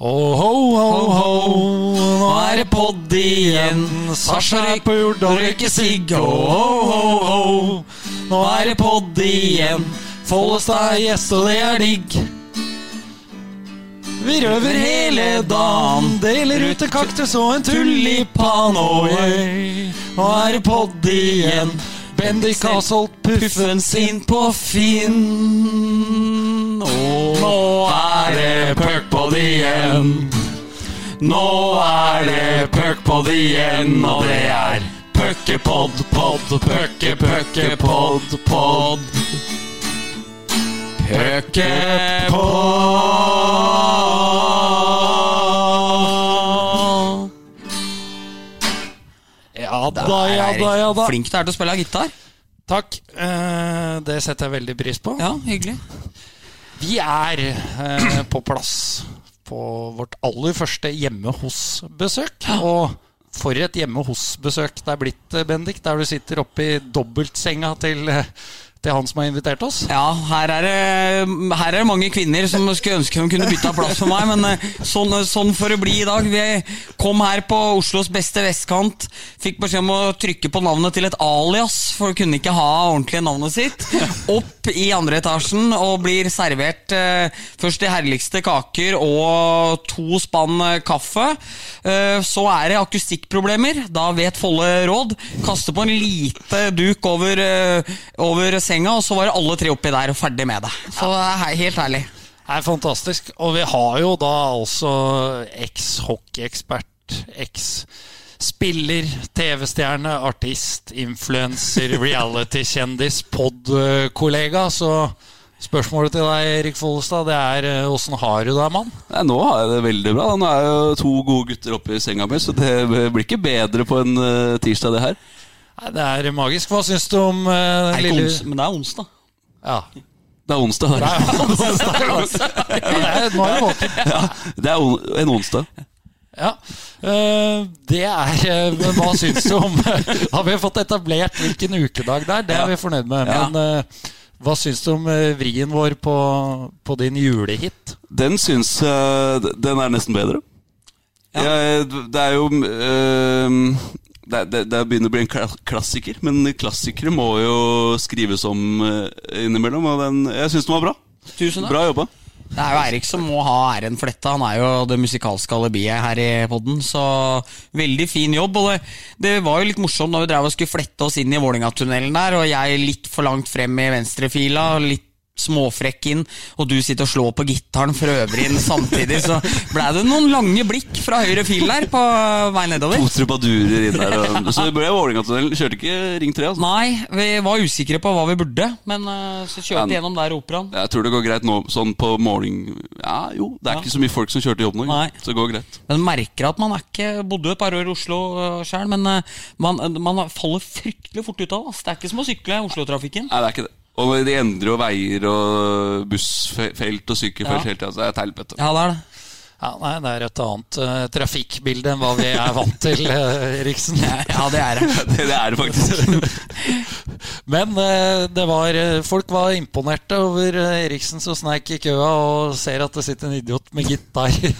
Oh, ho, ho, ho, nå er det podd igjen. Sasha er på jord og røyker sigg. Oh, ho, ho, ho, nå er det podd igjen. Follestad er gjest, og det er digg. Vi røver hele dagen, deler ut en kaktus og en tulipan. Oh, yeah. Nå er det podd igjen. Bendik har solgt puffen sin på Finn. Og nå er det puckpod igjen. Nå er det puckpod igjen, og det er puckepod, pod, pucke, pucke, pod, pod. Puckepod. Da, ja da, ja da. Flink du er til å spille gitar. Takk. Eh, det setter jeg veldig pris på. Ja, hyggelig. Vi er eh, på plass på vårt aller første hjemme hos-besøk. Og for et hjemme hos-besøk det er blitt, eh, Bendik, der du sitter oppi dobbeltsenga til, til han som har invitert oss. Ja, her er, det, her er det mange kvinner som skulle ønske de kunne bytta plass for meg, men eh, sånn, sånn får det bli i dag. Vi kom her på Oslos beste vestkant, fikk beskjed om å trykke på navnet til et alias, for kunne ikke ha ordentlig navnet sitt. Opp i andre etasjen og blir servert eh, først de herligste kaker og to spann eh, kaffe. Eh, så er det akustikkproblemer. Da vet Folle råd. Kaste på en lite duk over, eh, over senga, og så var det alle tre oppi der og ferdig med det. Så det er helt ærlig. Det er fantastisk. Og vi har jo da altså eks-hockeyekspert, eks-spiller, TV-stjerne, artist, influenser, reality-kjendis, pod-kollega. Så spørsmålet til deg, Erik Follestad, det er eh, åssen har du det, mann? Nei, nå har jeg det veldig bra. Nå er jo to gode gutter oppe i senga mi, så det blir ikke bedre på en eh, tirsdag, det her. Nei, det er magisk. Hva syns du om uh, lille ons, men det er onsdag. Ja. Det er onsdag. Det er, ja, det er, nå er det våken. Ja, det er on en onsdag. Ja. eh, det er eh, Men hva syns du om Har vi fått etablert hvilken ukedag det er? Det er vi fornøyd med. Men hva syns du om vrien vår på, på din julehit? Den syns Den er nesten bedre. Jeg, det er jo eh, det, det, det begynner å bli en klassiker, men klassikere må jo skrives om eh, innimellom. Og den, jeg syns den var bra. Tusen takk. Bra jobba. Det er jo Eirik som må ha æren for dette. Han er jo det musikalske alibiet her i podden. Så veldig fin jobb. Og det, det var jo litt morsomt når vi drev og skulle flette oss inn i Vålinga-tunnelen der, og jeg litt for langt frem i venstrefila. Litt småfrekk inn, og du sitter og slår på gitaren for øvrig inn samtidig, så blei det noen lange blikk fra høyre fil der på vei nedover. To trubadurer inn der. Og, så det ble Vålerenga-tunnelen. Kjørte ikke Ring 3, altså. Nei, vi var usikre på hva vi burde, men eh, så kjørte vi gjennom der operaen. Jeg tror det går greit nå, sånn på måling Ja, jo, det er Ja. ikke så mye folk som kjørte jobb nå. Nei. Så det går greit. Men merker at man er ikke bodde et par år i Oslo sjøl, men eh, man, man faller fryktelig fort ut av det. Det er ikke som å sykle Oslo-trafikken. Nei, det er ikke det. Og de endrer jo veier og bussfelt og sykkelfelt Ja. hele tida. Så det er et helvete. Ja, det er det. Ja, nei, Det er et annet uh, trafikkbilde enn hva vi er vant til, uh, Eriksen. Ja, det er det. Det, det er det faktisk. Men uh, det var, folk var imponerte over Eriksen som sneik i køa og ser at det sitter en idiot med gitar i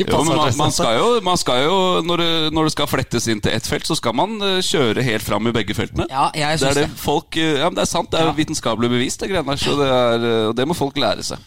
Jo, man, man skal jo, man skal jo når, det, når det skal flettes inn til ett felt, så skal man kjøre helt fram i begge feltene. Ja, jeg det er det folk Ja, men det er sant. Det er Ja. vitenskapelig bevist, det greiene der. Så det, og det må folk lære seg.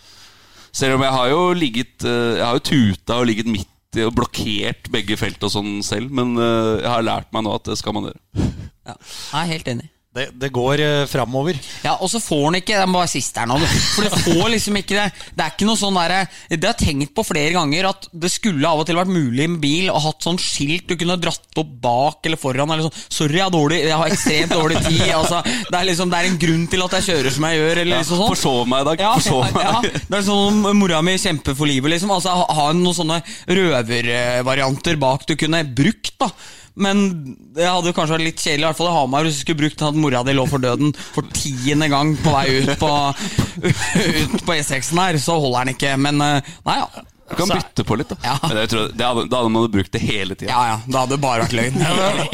Selv om jeg har jo ligget eh, Jeg har jo tuta og ligget midt og blokkert begge felt og sånn selv, men eh, jeg har lært meg nå at det skal man gjøre. Ja. Jeg er helt enig. Det, det går uh, framover. Ja, Og så får han ikke Det må være siste her nå. For du får liksom ikke det Det er ikke noe sånn derre Det har jeg tenkt på flere ganger, at det skulle av og til vært mulig med bil å hatt sånn skilt du kunne dratt opp bak eller foran. Eller sånn 'Sorry, jeg har, dårlig, jeg har ekstremt dårlig tid'. Altså, det, er liksom, det er en grunn til at jeg kjører som jeg gjør. Eller liksom sånn. Forsov meg i dag. Ja, Forsov meg. ja, det er sånn Mora mi kjemper for livet, liksom. Altså, ha, ha noen sånne røvervarianter bak du kunne brukt, da. Men det hadde jo kanskje vært litt kjedelig i hvert fall i Hamar hvis du skulle brukt at mora di lå for døden for tiende gang på vei ut på, ut på E6-en her. Så holder den ikke. Men eh, nei, ja. Du kan bytte på litt, da. Ja. Men jeg tror det hadde, da hadde man brukt det hele tida. Ja, ja. Det hadde bare vært løgn.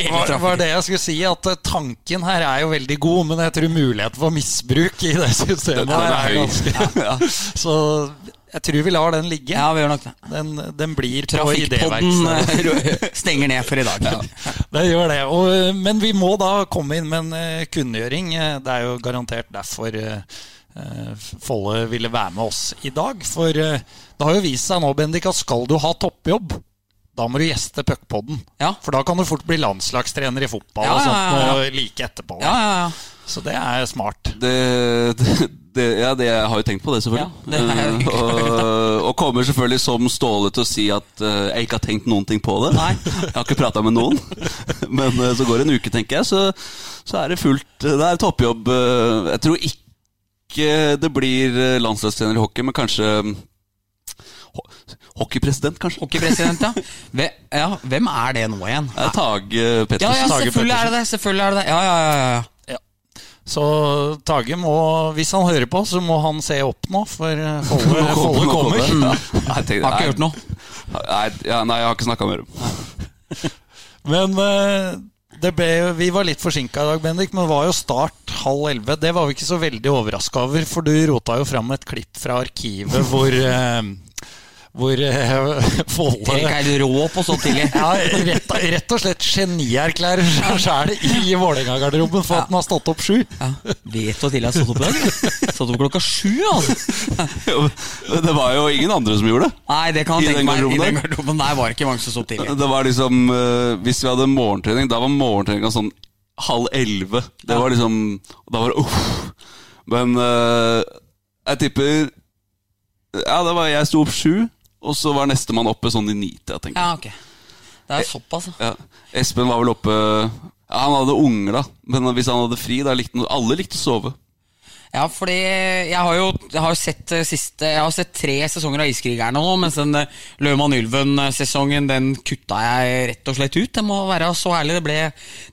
Det var, var, det jeg skulle si, at eh, tanken her er jo veldig god, men jeg tror muligheten for misbruk i det systemet det, det er er ganske Ja. Så jeg tror vi lar den ligge. Ja, vi gjør nok det. Den, den blir på idéverkstedet. eh, stenger ned for i dag. Det gjør det. Og, eh, men vi må da komme inn med en eh, kunngjøring. Det er jo garantert derfor eh, Folle ville være med oss i dag. For uh, det har jo vist seg nå, Bendik, at skal du ha toppjobb, da må du gjeste puckpodden. Ja. For da kan du fort bli landslagstrener i fotball Ja, og sånt ja, ja. og like etterpå. Ja, ja, ja. Så det er smart. Det, det, det, ja, det jeg har jo tenkt på det, selvfølgelig. Ja, det Eh, og, og kommer selvfølgelig som Ståle til å si at uh, jeg ikke har tenkt noen ting på det. Nei. Jeg har ikke prata med noen. Men uh, så går det en uke, tenker jeg, så, så er det fullt. Det er toppjobb. jeg tror ikke det blir landslagstrener i hockey, men kanskje mm, hockeypresident, kanskje. Hockeypresident, ja. Ve ja. Hvem er det nå igjen? Tage Pettersen. ja, ja selvfølgelig er det det. Selvfølgelig er det det. Ja, ja, ja, ja. Så Tage må, hvis han hører på, så må han se opp nå, for eh, Folle, kommer. Kommer. Ja. Har ikke nei, hørt noe. Nei, ja, nei, jeg har ikke snakka med dem. Men eh, det ble, vi var litt forsinka i dag, Bendik, men det var jo start halv elleve. Det var vi ikke så veldig overraska over, for du rota jo fram et klipp fra arkivet hvor eh, hvor eh, Folle Erik er du rå på så tidlig. ja, rett, rett og slett genierklærer seg sjæl i Vålerenga-garderoben for at han har stått opp sju. Ja. Vet du hvor tidlig jeg stått opp i dag? Stått opp klokka sju, altså. Det var jo ingen andre som gjorde det. Nei, det kan jeg den tenke meg. I den garderoben der var det ikke mange som sto opp tidlig. Det var liksom eh, Hvis vi hadde morgentrening, da var morgentreninga sånn halv elleve. Det var liksom Da var det uff. Men eh, jeg tipper Ja, det var jeg sto opp sju, og så var nestemann oppe sånn i nitida, tenker jeg. Ja, ok. Det er såpass, ja. Espen var vel oppe ja, Han hadde unger, da. Men hvis han hadde fri, da likte han Alle likte å sove. Ja, fordi jeg har jo, jeg har sett eh, siste Jeg har sett tre sesonger av Iskrigerne nå, mens den eh, Løvmann Ylven-sesongen den kutta jeg rett og slett ut. Jeg må være så ærlig. Det ble,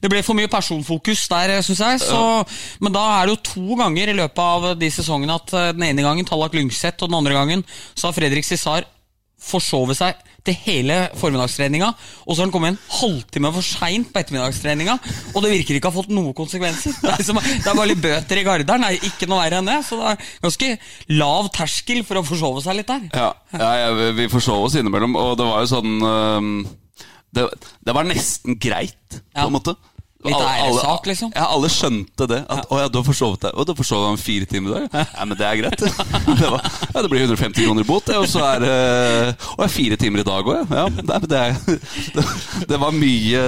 det ble for mye personfokus der, syns jeg. Så, Men da er det jo to ganger i løpet av de sesongene at eh, den ene gangen Tallak Lyngseth, og den andre gangen så har Fredrik Cissar forsovet seg til hele formiddagstreninga, og så har han kommet en halvtime for seint på ettermiddagstreninga, og det virker ikke å ha fått noen konsekvenser. Det er, liksom, det er bare litt bøter i garderen, det er ikke noe verre enn det. Så det er ganske lav terskel for å forsove seg litt der. Ja, ja, ja vi- forsov oss innimellom, og det var jo sånn øh, det, det var nesten greit, på Ja. en måte. Litt æressak, liksom. Ja, alle skjønte det. At, Å ja, du har forsovet deg. Å, du forsovet deg om fire timer i dag? Ja, men det er greit. Det, var, ja, det blir 150 kroner i bot, det, og så er det Å fire timer i dag òg, ja. ja det, det, er, det, det var mye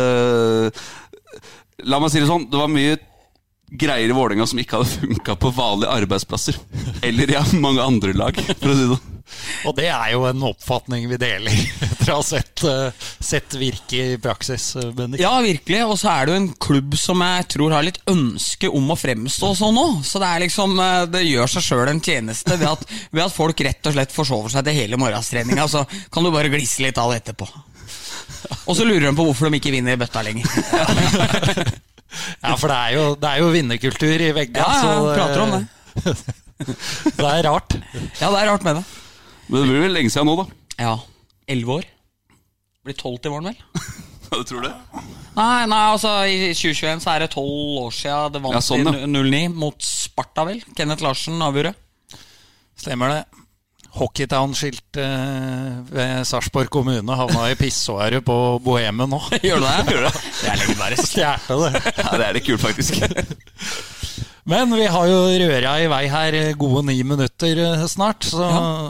La meg si det sånn, det var mye greier i Vålerenga som ikke hadde funka på vanlige arbeidsplasser. Eller i mange andre lag, for å si det sånn. Og det er jo en oppfatning vi deler etter å ha sett, eh, sett virke i praksis, eh, Bendik. Ja, virkelig. Og så er det jo en klubb som jeg tror har litt ønske om å fremstå sånn òg. Så det er liksom eh, Det gjør seg sjøl en tjeneste ved at, ved at folk rett og slett forsover seg til hele morgenstreninga. Så kan du bare glisse litt av det etterpå. Og så lurer de på hvorfor de ikke vinner i bøtta lenger. Ja, for det er jo, det er jo vinnerkultur i veggene. Ja, ja, prater om det. det er rart. Ja, det er rart med det. Men det blir vel lenge siden nå, da. Ja. Elleve år. Blir tolv til våren, vel? Ja, du tror det? Nei, nei, altså i 2021 så er det tolv år siden det vant Ja, sånn, ja. i 09 mot Sparta, vel? Kenneth Larsen avgjorde. Stemmer det. Hockeytown-skilt eh, ved Sarpsborg kommune havna i pissoaret på Bohemen nå. Gjør du det? Det er legendarisk. Stjerte det. Ja, det er litt kult, faktisk. Men vi har jo røra i vei her gode ni minutter eh, snart, så,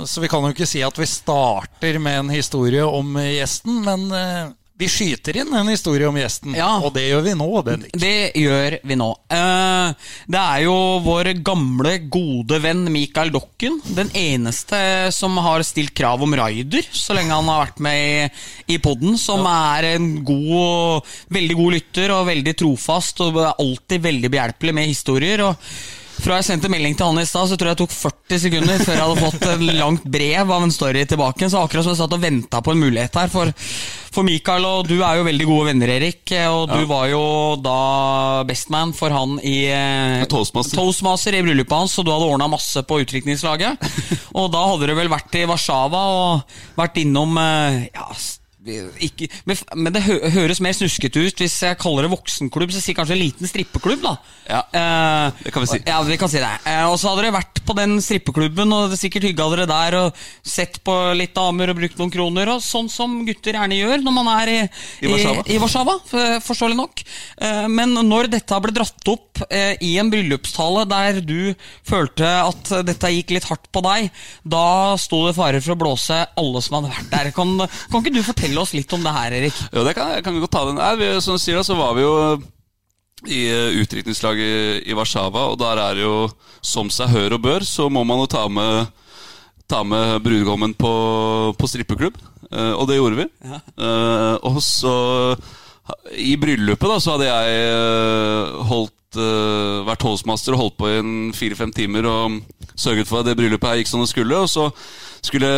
så vi kan jo ikke si at vi starter med en historie om gjesten, men eh, vi skyter inn en historie om gjesten, Ja. og det gjør vi nå, Bendik. Det gjør vi nå. Eh, det er jo vår gamle, gode venn Mikael Dokken. Den eneste som har stilt krav om raider, så lenge han har vært med i, podden. poden. Som er en god, veldig god lytter og veldig trofast og er alltid veldig behjelpelig med historier. og fra jeg sendte melding til han i stad, så tror jeg det tok 40 sekunder før jeg hadde fått et langt brev av en story tilbake. Så akkurat som jeg satt og venta på en mulighet her. For, for Mikael og du er jo veldig gode venner, Erik. Og du var jo da bestman for han i eh, Toastmaster. Toastmaster i bryllupet hans, og du hadde ordna masse på utdrikningslaget. og da hadde du vel vært i Warszawa og vært innom eh, ja, ikke, men, men det hø høres mer snuskete ut hvis jeg kaller det voksenklubb. Så sier kanskje en liten strippeklubb, da. Ja, Eh, det kan vi si. Ja, vi kan si det. Eh, og så hadde dere vært på den strippeklubben og det sikkert hygga dere der og sett på litt damer og brukt noen kroner, og sånn som gutter gjerne gjør når man er i, I Warszawa. i, i Warszawa, for- forståelig nok. Eh, men når dette ble dratt opp eh, i en bryllupstale der du følte at dette gikk litt hardt på deg, da sto det fare for å blåse alle som hadde vært der. Kan, kan ikke du fortelle oss litt om det her, Erik? Jo, det kan jeg vi godt ta den. Nei, vi, som du sier, så var vi jo i uh, utdrikningslaget i Warszawa, og der er det jo som seg hør og bør, så må man jo ta med, ta med brudgommen på, på strippeklubb. Eh, og det gjorde vi. Eh, og så I bryllupet da, så hadde jeg eh, holdt, eh, vært toastmaster og holdt på i en fire-fem timer og sørget for at det bryllupet her gikk som det skulle. Og så skulle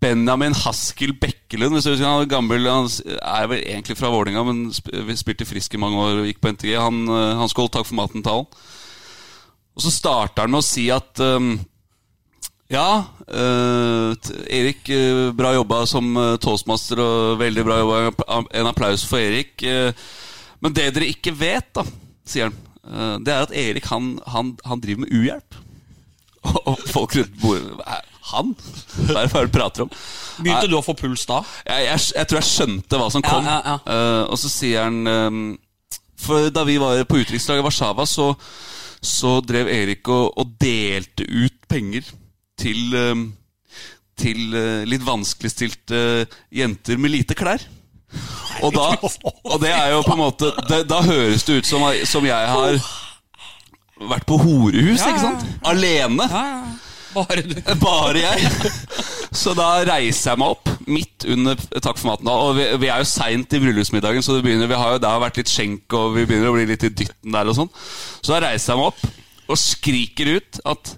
Benjamin Haskell Bekkelund hvis du husker, Han er gammel, han er vel egentlig fra Vålinga, men spilte Frisk i mange år og gikk på NTG. Han, eh, han holde takk for maten-talen. Og så starter han med å si at um, ja, uh, Erik, uh, bra jobba som uh, toastmaster, og veldig bra jobba. En applaus for Erik. men det dere ikke vet, da, sier han, det er at Erik han, han, han driver med uhjelp. Og, og folk rundt bordet "Hva er Han? Hva er det du prater om? Begynte du å få puls da? Jeg, jeg, jeg tror jeg skjønte hva som kom. ja, ja. Eh, og så sier han um, For da vi var på utenrikslaget i Warszawa, så, så drev Erik og, og delte ut penger til um, Til eh, litt vanskeligstilte jenter med lite klær. Og, da, og det er jo på en måte det, Da høres det ut som, som jeg har vært på horehus, Ja, ikke sant? Alene. Ja, ja. Bare du. Bare jeg. Så da reiser jeg meg opp midt under Takk for maten. Og vi, vi er jo seint i bryllupsmiddagen, så det, begynner, vi har jo, der vært litt skjenk, og vi begynner å bli litt i dytten der og sånn. Så da reiser jeg meg opp og skriker ut at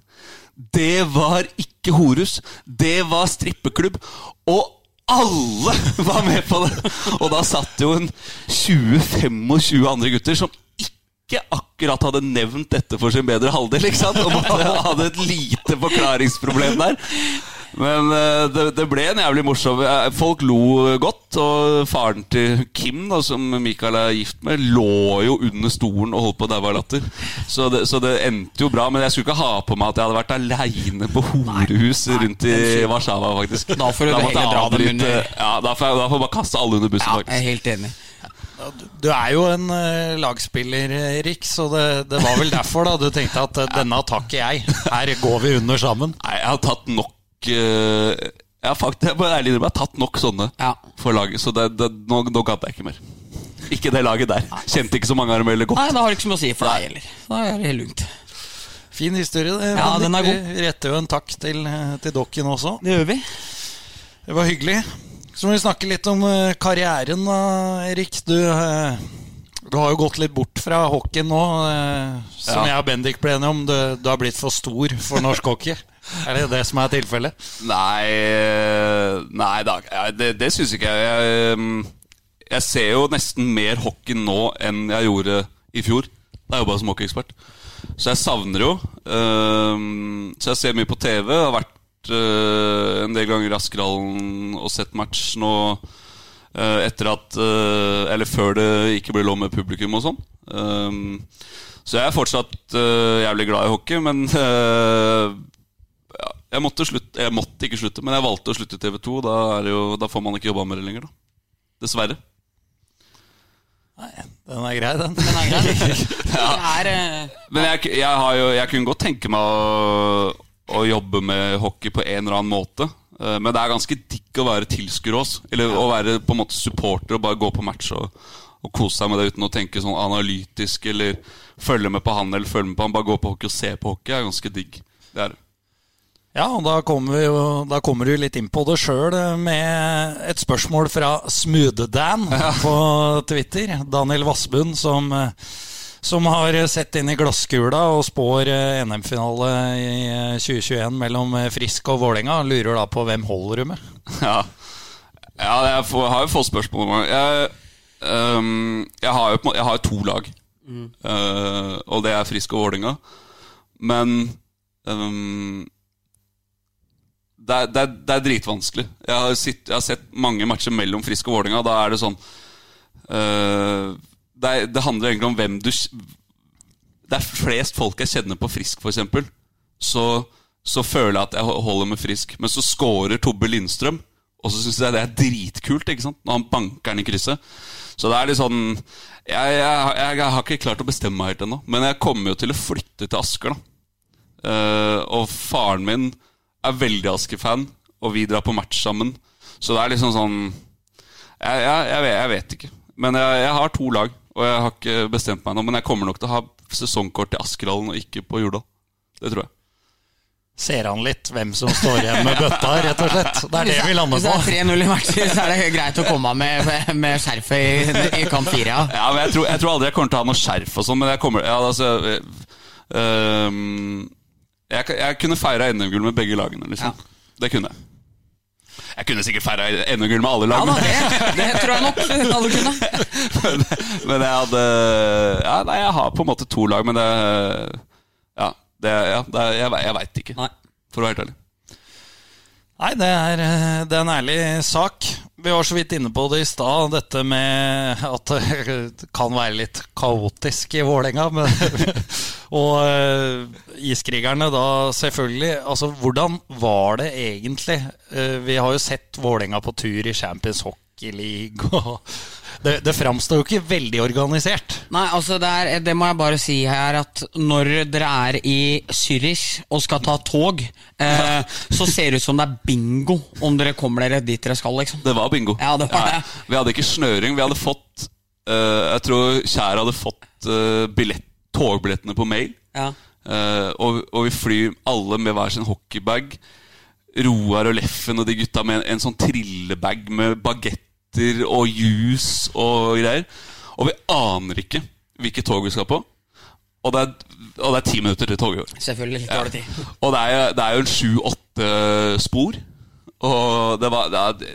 det var ikke Horus, det var strippeklubb. Og alle var med på det! Og da satt jo en 20-25 andre gutter som ikke akkurat hadde nevnt dette for sin bedre halvdel. ikke sant? Og man hadde et lite forklaringsproblem der. Men eh, det, det ble en jævlig morsom eh, Folk lo godt. Og faren til Kim, da, som Michael er gift med, lå jo under stolen og holdt på å daue av latter. Så det, så det endte jo bra. Men jeg skulle ikke ha på meg at jeg hadde vært aleine på horehus rundt i Warszawa, faktisk. Da får du da heller dra dem under- Ja, da får jeg, da får jeg bare kaste alle under bussen, Ja, jeg er helt enig. Du er jo en eh, lagspiller, Erik, så det, det var vel derfor da du tenkte at eh, denne takker jeg. Her går vi under sammen. Nei, jeg har tatt nok uh, Jeg har faktisk jeg må ærlig innrømme, jeg har tatt nok sånne Ja. for laget. Så det, det, nå, nå gadd jeg ikke mer. Ikke det laget der. Kjente ikke så mange av dem heller godt. Nei, det har ikke så mye å si for deg heller. Da er det helt lugnt. Fin historie. det, Ja, den er god. Vi retter jo en takk til, eh, til dokken også. Det gjør vi. Det var hyggelig. Så må vi snakke litt om eh, karrieren, da, Erik. Du, eh, du har jo gått litt bort fra hockeyen nå. eh, Som Ja. jeg og Bendik ble enige om. Du, du har blitt for stor for norsk hockey. Er det det som er tilfellet? Nei, nei da, det, det syns ikke jeg. jeg. ehm, Jeg ser jo nesten mer hockey nå enn jeg gjorde i fjor. Da jeg jobba som hockeyekspert. Så jeg savner jo. så jeg ser mye på TV. Har vært en del ganger i Askerhallen og sett match nå eh, etter at eh, Eller før det ikke ble lov med publikum og sånn. Ehm, så jeg er fortsatt eh, jævlig glad i hockey, men eh, ja, jeg måtte slutte Jeg måtte ikke slutte, men jeg valgte å slutte i TV 2. Da, er det jo, da får man ikke jobba med det lenger, da. Dessverre. Den er grei, den. Den er grei. Det er, eh, Men jeg, jeg, har jo, jeg kunne godt tenke meg å, å jobbe med hockey på en eller annen måte. Eh, Men det er ganske digg å være tilskuer også. Eller å være på en måte supporter og bare gå på match og, og kose seg med det uten å tenke sånn analytisk eller følge med på han eller følge med på han. Bare gå på hockey og se på hockey er ganske digg. Det er det. Ja, og da kommer, vi jo, da kommer du litt inn på det sjøl med et spørsmål fra Smooth-Dan på Twitter. Daniel Vassbund, som, eh, som har sett inn i glasskula og spår eh, NM-finale i eh, 2021 mellom eh, Frisk og Vålerenga. Lurer da på hvem holder du med? Ja, ja jeg får, har jo fått spørsmål om det. Jeg, um, jeg har jo jeg har to lag. Eh, og det er Frisk og Vålerenga. Men um, det er, det, er, det er dritvanskelig. Jeg har, sitt, jeg har sett mange matcher mellom Frisk og Vålerenga. Da er det sånn øh, det, er, det handler egentlig om hvem du Det er flest folk jeg kjenner på Frisk, f.eks. Så, så føler jeg at jeg holder med Frisk. Men så scorer Tobbe Lindstrøm, og så syns jeg det er dritkult ikke sant? når han banker den i krysset. Så det er litt sånn Jeg, jeg, jeg har ikke klart å bestemme meg helt ennå. Men jeg kommer jo til å flytte til Asker, da. Uh, og faren min er veldig Asker-fan, og vi drar på match sammen. Så det er liksom sånn Jeg, jeg, jeg, vet, jeg vet, ikke. Men jeg, har to lag, og jeg har ikke bestemt meg nå. Men jeg kommer nok til å ha sesongkort til Askerhallen og ikke på Jordal. Det tror jeg. Ser han litt hvem som står igjen med bøtta, rett og slett? Det er det vi lander på. Hvis det er 3-0 i matcher, så er det greit å komme med, med skjerfet i, i kamp 4. Ja. ja, men jeg tror, jeg tror, aldri jeg kommer til å ha noe skjerf og sånn, men jeg kommer ja, altså, øh, jeg, jeg, kunne feira NM-gull med begge lagene, liksom. Ja. Det kunne jeg. Jeg kunne sikkert feira NM-gull med alle lag. Ja, da, det, det, tror jeg nok alle kunne. men, men, jeg hadde Ja, nei, jeg har på en måte to lag, men det Ja. Det, ja, det, jeg jeg veit ikke, Nei. for å være helt ærlig. Nei, det er, eh, det er, en ærlig sak. Vi var så vidt inne på det i stad, dette med at det kan være litt kaotisk i Vålerenga. og uh, Iskrigerne da selvfølgelig Altså, hvordan var det egentlig? Uh, vi har jo sett Vålerenga på tur i Champions Hockey League. og det, det framstår jo ikke veldig organisert. Nei, altså det, er, det, må jeg bare si her, at når dere er i Zürich og skal ta tog, eh, så ser det ut som det er bingo om dere kommer dere dit dere skal, liksom. Det var bingo. Ja, det var det. vi hadde ikke snøring. Vi hadde fått uh, Jeg tror Kjær hadde fått uh, billett, togbillettene på mail. Ja. Uh, og, og, vi flyr alle med hver sin hockeybag. Roar og Leffen og de gutta med en, en sånn trillebag med bagett billetter og juice og greier. Og vi aner ikke hvilket tog vi skal på. Og det er, og det er ti minutter til toget går. Selvfølgelig tar det tid. Ja. Og det er, det er jo en sju-åtte spor. Og det var, det,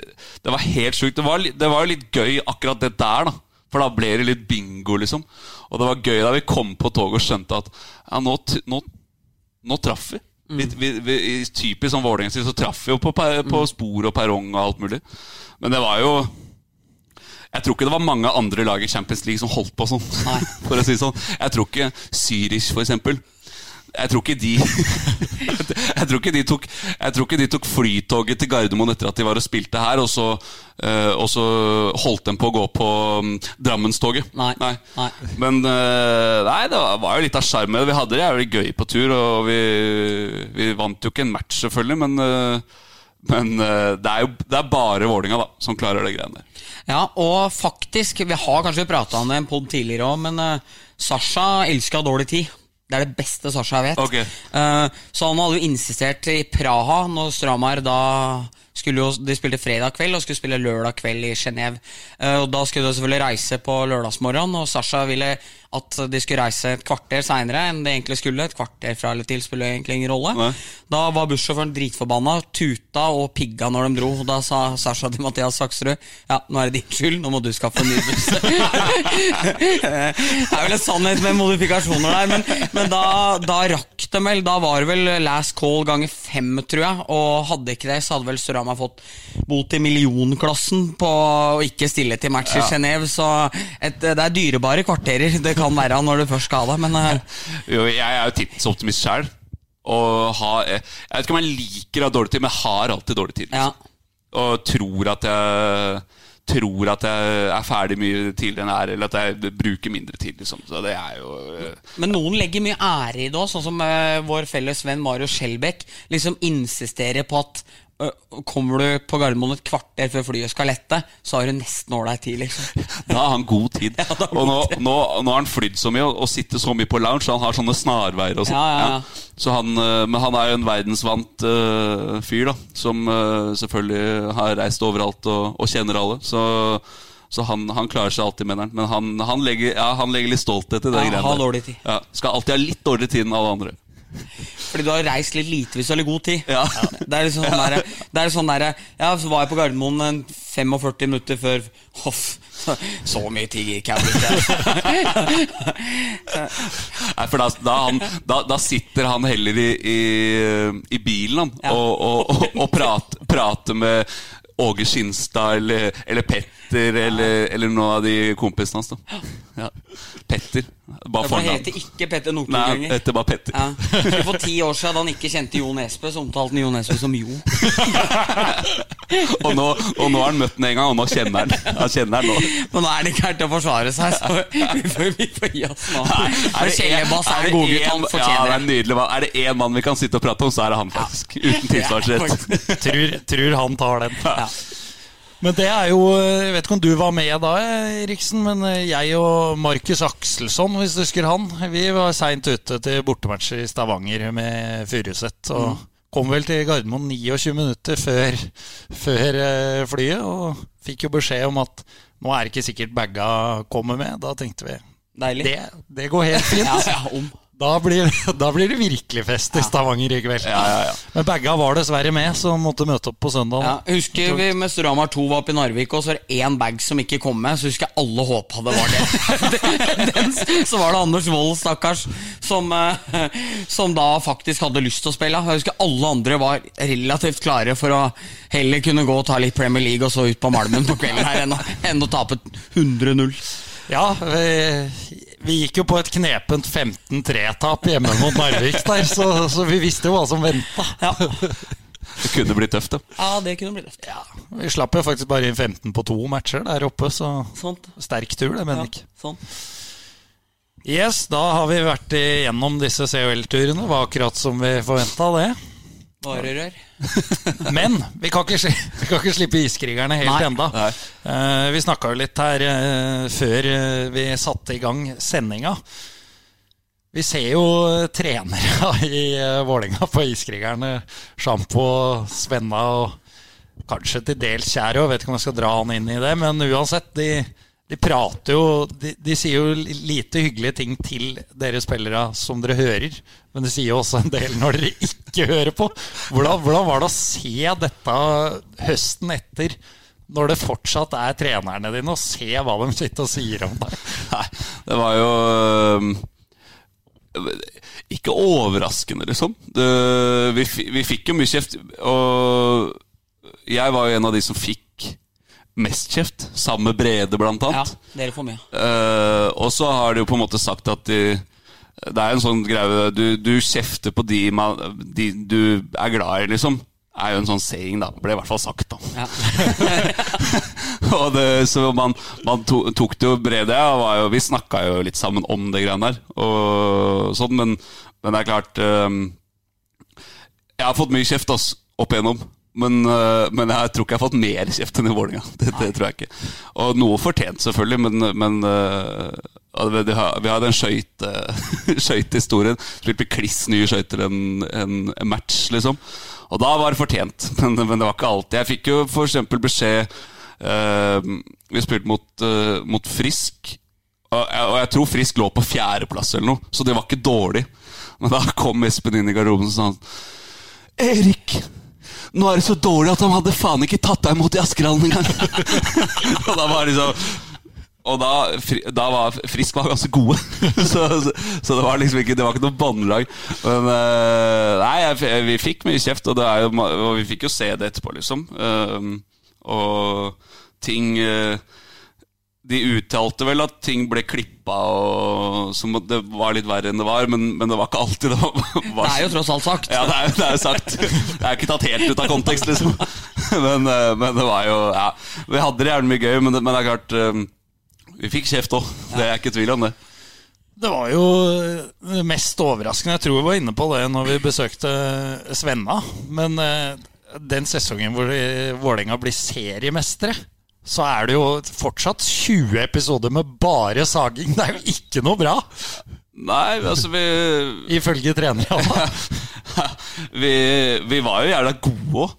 det var helt sjukt. Det var, det var litt gøy akkurat det der, da. For da ble det litt bingo, liksom. Og det var gøy da vi kom på toget og skjønte at ja, nå, nå, nå traff vi. Mm. Vi, vi, vi, typisk som Vålerenga så traff vi jo på, på spor og perrong og alt mulig. Men det var jo jeg tror ikke det var mange andre lag i Champions League som holdt på sånn. for å si sånn. Jeg tror ikke Zürich, for eksempel. Jeg tror ikke de jeg, tror ikke de tok, jeg tror ikke de tok flytoget til Gardermoen etter at de var og spilte her, og så, uh, og så holdt dem på å gå på um, Drammenstoget. Nei. nei. nei. Men uh, nei, det var, var, jo litt av sjarmen Vi hadde det jævlig gøy på tur, og vi, vi vant jo ikke en match, selvfølgelig, men uh, men det er jo det er bare Vålinga som klarer det greiene der. Ja, og faktisk, vi har kanskje prata om det en pod tidligere òg, men uh, Sasha elska dårlig tid. Det er det beste Sasha vet. Okay. Uh, så han hadde jo insistert i Praha, når Stramar da jo, De spilte fredag kveld og skulle spille lørdag kveld i Genéve. Uh, og da skulle de selvfølgelig reise på lørdagsmorgen, og Sasha ville at de skulle reise et kvarter seinere enn det egentlig skulle. Et kvarter fra eller til spiller egentlig ingen rolle. Nei. Da var bussjåføren dritforbanna, tuta og pigga når de dro. Da sa Sasha til Mathias Saksrud ja, nå er det din skyld, nå må du skaffe en ny buss. det er vel en sannhet med modifikasjoner der, men, men da, da, rakk de vel. Da var det vel last call ganger fem, tror jeg. Og hadde ikke det, så hadde vel Storama fått bot i millionklassen på å ikke stille til match i ja. Genéve. Så et, det er dyrebare kvarterer. Det kan være når du først skal ha det, men uh... jo, Jeg er jo tidsoptimist sjøl. Jeg vet ikke om jeg liker å ha dårlig tid, men jeg har alltid dårlig tid. Ja. Og tror at jeg tror at jeg er ferdig mye tidligere enn jeg er, eller at jeg bruker mindre tid. Liksom. Så det er jo uh... Men noen legger mye ære i det òg, sånn som uh, vår felles venn Mario Skjelbæk. Liksom insisterer på at Kommer du på Gardermoen et kvarter før flyet skal lette, så har du nesten ålreit tid, liksom. Da har han god tid. Ja, og nå, nå, nå, har han flydd så mye og, og sitter så mye på lounge, så han har sånne snarveier og sånn. Ja, ja, så han, men han er jo en verdensvant uh, fyr, da. Som uh, selvfølgelig har reist overalt og, og kjenner alle. Så, så han, han, klarer seg alltid mener han. Men han, han, legger, han legger, litt stolthet i det ja, greiene. Skal alltid ha litt dårligere tid enn alle andre. Fordi du har reist litt lite hvis du har litt god tid. Ja. Det er liksom sånn der, det er sånn der, Ja, så var jeg på Gardermoen 45 minutter før Hoff Så mye tid gikk jeg. Nei, for da, da, han, da, da sitter han heller i, i, i bilen han, Ja. og, og, og, og prater, prater med Åge Skinstad eller, eller Petter eller, eller noen av de kompisene hans. Da. Ja. Petter. Bare For han heter ikke Petter Northug Nei, lenger. heter bare Petter. Ja. For ti år siden da han ikke kjente Jo Nesbø, så omtalte han Jo Nesbø som Jo. Og, nå, og nå har han møtt ham en gang, og nå kjenner han Han kjenner han nå. Men nå er det ikke her til å forsvare seg, så vi får, vi får gi oss nå. Er det en- er det en Ja, det er nydelig. Er det én mann vi kan sitte og prate om, så er det han, faktisk. Uten tilsvarsrett. Tror, tror han tar den. Men det er jo Jeg vet ikke om du var med da, Riksen, men jeg og Markus Akselsson, hvis du husker han, vi var seint ute til bortematcher i Stavanger med Furuset. Og kom vel til Gardermoen 29 minutter før, før eh, flyet, og fikk jo beskjed om at nå er det ikke sikkert baga kommer med. Da tenkte vi Deilig. det, det går helt fint. Ja, ja, om. Da blir, da blir det virkelig fest i Stavanger i kveld. Ja, ja, ja. Men baga var dessverre med, så måtte møte opp på søndag. Ja, husker vi med Ramar 2 var oppe i Narvik, og så var det én bag som ikke kom med. Så husker jeg alle håpa det var det. Den, så var det Anders Wold, stakkars, som, eh, som da faktisk hadde lyst til å spille. Jeg husker alle andre var relativt klare for å heller kunne gå og ta litt Premier League og så ut på Malmen på kvelden her enn å, enn å tape 100-0. Ja, vi, vi gikk jo på et knepent 15-3-tap hjemme mot Narvik der, så, så vi visste jo hva som venta. Ja. Det kunne blitt tøft, da. ja, det kunne blitt tøft. Ja, vi slapp jo faktisk bare inn 15 på to matcher der oppe, så Sånt. sterk tur, det, Ja, jeg sånn. Yes, da har vi vært igjennom disse COL-turene. Var akkurat som vi forventa, det. Varerør. Men vi kan ikke, vi kan ikke slippe iskrigerne helt Nei. enda. Nei. Uh, vi snakka jo litt her uh, før eh, vi satte i gang sendinga. Vi ser jo trenere i uh, Vålinga på Iskrigerne. Sjampo, Svenna og kanskje til dels Kjær òg. Vet ikke om jeg skal dra han inn i det. Men uansett, de, de prater jo de, de sier jo lite hyggelige ting til dere spillere som dere hører. Men det sier jo også en del når dere ikke hører på. Hvordan, hvordan var det å se dette høsten etter? Når det fortsatt er trenerne dine, og se hva de sitter og sier om deg. Nei, det var jo øhm, Ikke overraskende, liksom. Det, vi, vi fikk jo mye kjeft, og jeg var jo en av de som fikk mest kjeft, sammen med Brede, blant annet. Ja, dere får mye. Uh, og så har de jo på en måte sagt at de, det er en sånn greie du, du kjefter på de, de du er glad i, liksom. Er jo en sånn saying, da. Ble i hvert fall sagt, da. Ja. og det, så man, man to, tok det jo Brede og var jo, Vi snakka jo litt sammen om det greiene der, og sånn, men, men det er klart um, Jeg har fått mye kjeft ass, opp igjennom. Men, øh, men jeg tror ikke jeg har fått mer kjeft enn i Vålerenga. Det, det tror jeg ikke. Og noe fortjent, selvfølgelig, men, men øh, vi, vi har- vi hadde en skøyte- skøytehistorie. Spilte kliss nye skøyter en, en, match, liksom. Og da var det fortjent, men, men det var ikke alltid. Jeg fikk jo eksempel beskjed Uh, Vi spilte mot, uh, mot Frisk. Og jeg, og jeg tror Frisk lå på fjerdeplass eller noe, så det var ikke dårlig. Men da kom Espen inn i garderoben og sa Erik! Nå er det så dårlig at han hadde faen ikke tatt deg imot i Askerhallen engang! og da var liksom og da, da var Frisk var ganske gode. så, så, så det var liksom ikke Det var ikke noe båndlag. Men eh, nei, jeg, vi fikk mye kjeft, og, jo, og vi fikk jo se det etterpå, liksom. Um, og ting eh, De uttalte vel at ting ble klippa, og som at det var litt verre enn det var, men, men det var ikke alltid det var, Det er jo tross alt sagt. ja, det er, det er jo sagt. Det er ikke tatt helt ut av kontekst, liksom. Men, eh, men det var jo Ja, vi hadde det gjerne mye gøy, men det, men det er klart eh, Vi fikk kjeft òg. Det er ikke tvil om det. Det var jo det mest overraskende. Jeg tror vi var inne på det når vi besøkte Svenna. Men eh, den sesongen hvor Vålerenga blir seriemestere, så er det jo fortsatt 20 episoder med bare saging. Det er jo ikke noe bra, Nei, altså vi ifølge trenerne. vi, vi var jo jævla gode òg.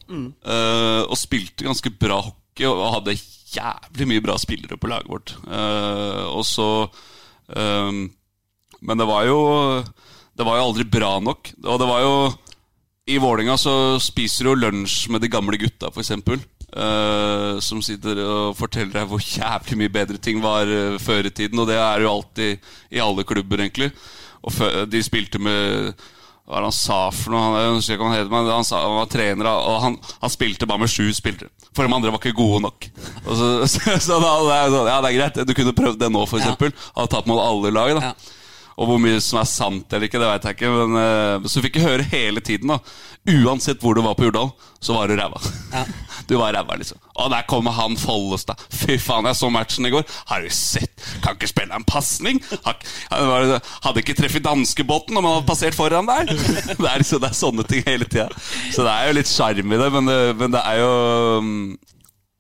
og spilte ganske bra hockey og og hadde jævlig mye bra spillere på laget vårt. Uh, og så um, Men det var jo Det var jo aldri bra nok. Og det var jo I Vålinga så spiser du lunsj med de gamle gutta, f.eks. eh, som sitter og forteller deg hvor jævlig mye bedre ting var uh, før i tiden. Og det er jo alltid i alle klubber, egentlig. Og før, de spilte med hva er det han sa for noe? Han, jeg husker ikke hva han, het, men han, sa, han var trener, og han, han spilte bare med sju spillere. For de andre var ikke gode nok. Så, så, så da, det er sånn, ja, det er greit. Du kunne prøvd det nå, for Ja. Hadde tatt med alle lag. da Ja. og hvor mye som er sant eller ikke, det vet jeg ikke. Men uh, så fikk jeg høre hele tiden, da. Uansett hvor du var på Jordal, så var du ræva. Ja. Du var ræva, liksom. Og der kommer han Follestad. Fy faen, jeg så matchen i går. Har du sett? Kan ikke spille en pasning! Hadde ikke treffet danskebåten om han hadde passert foran der! Det er, liksom, det er sånne ting hele tida. Så det er jo litt sjarm i det, men det, men det er jo mm,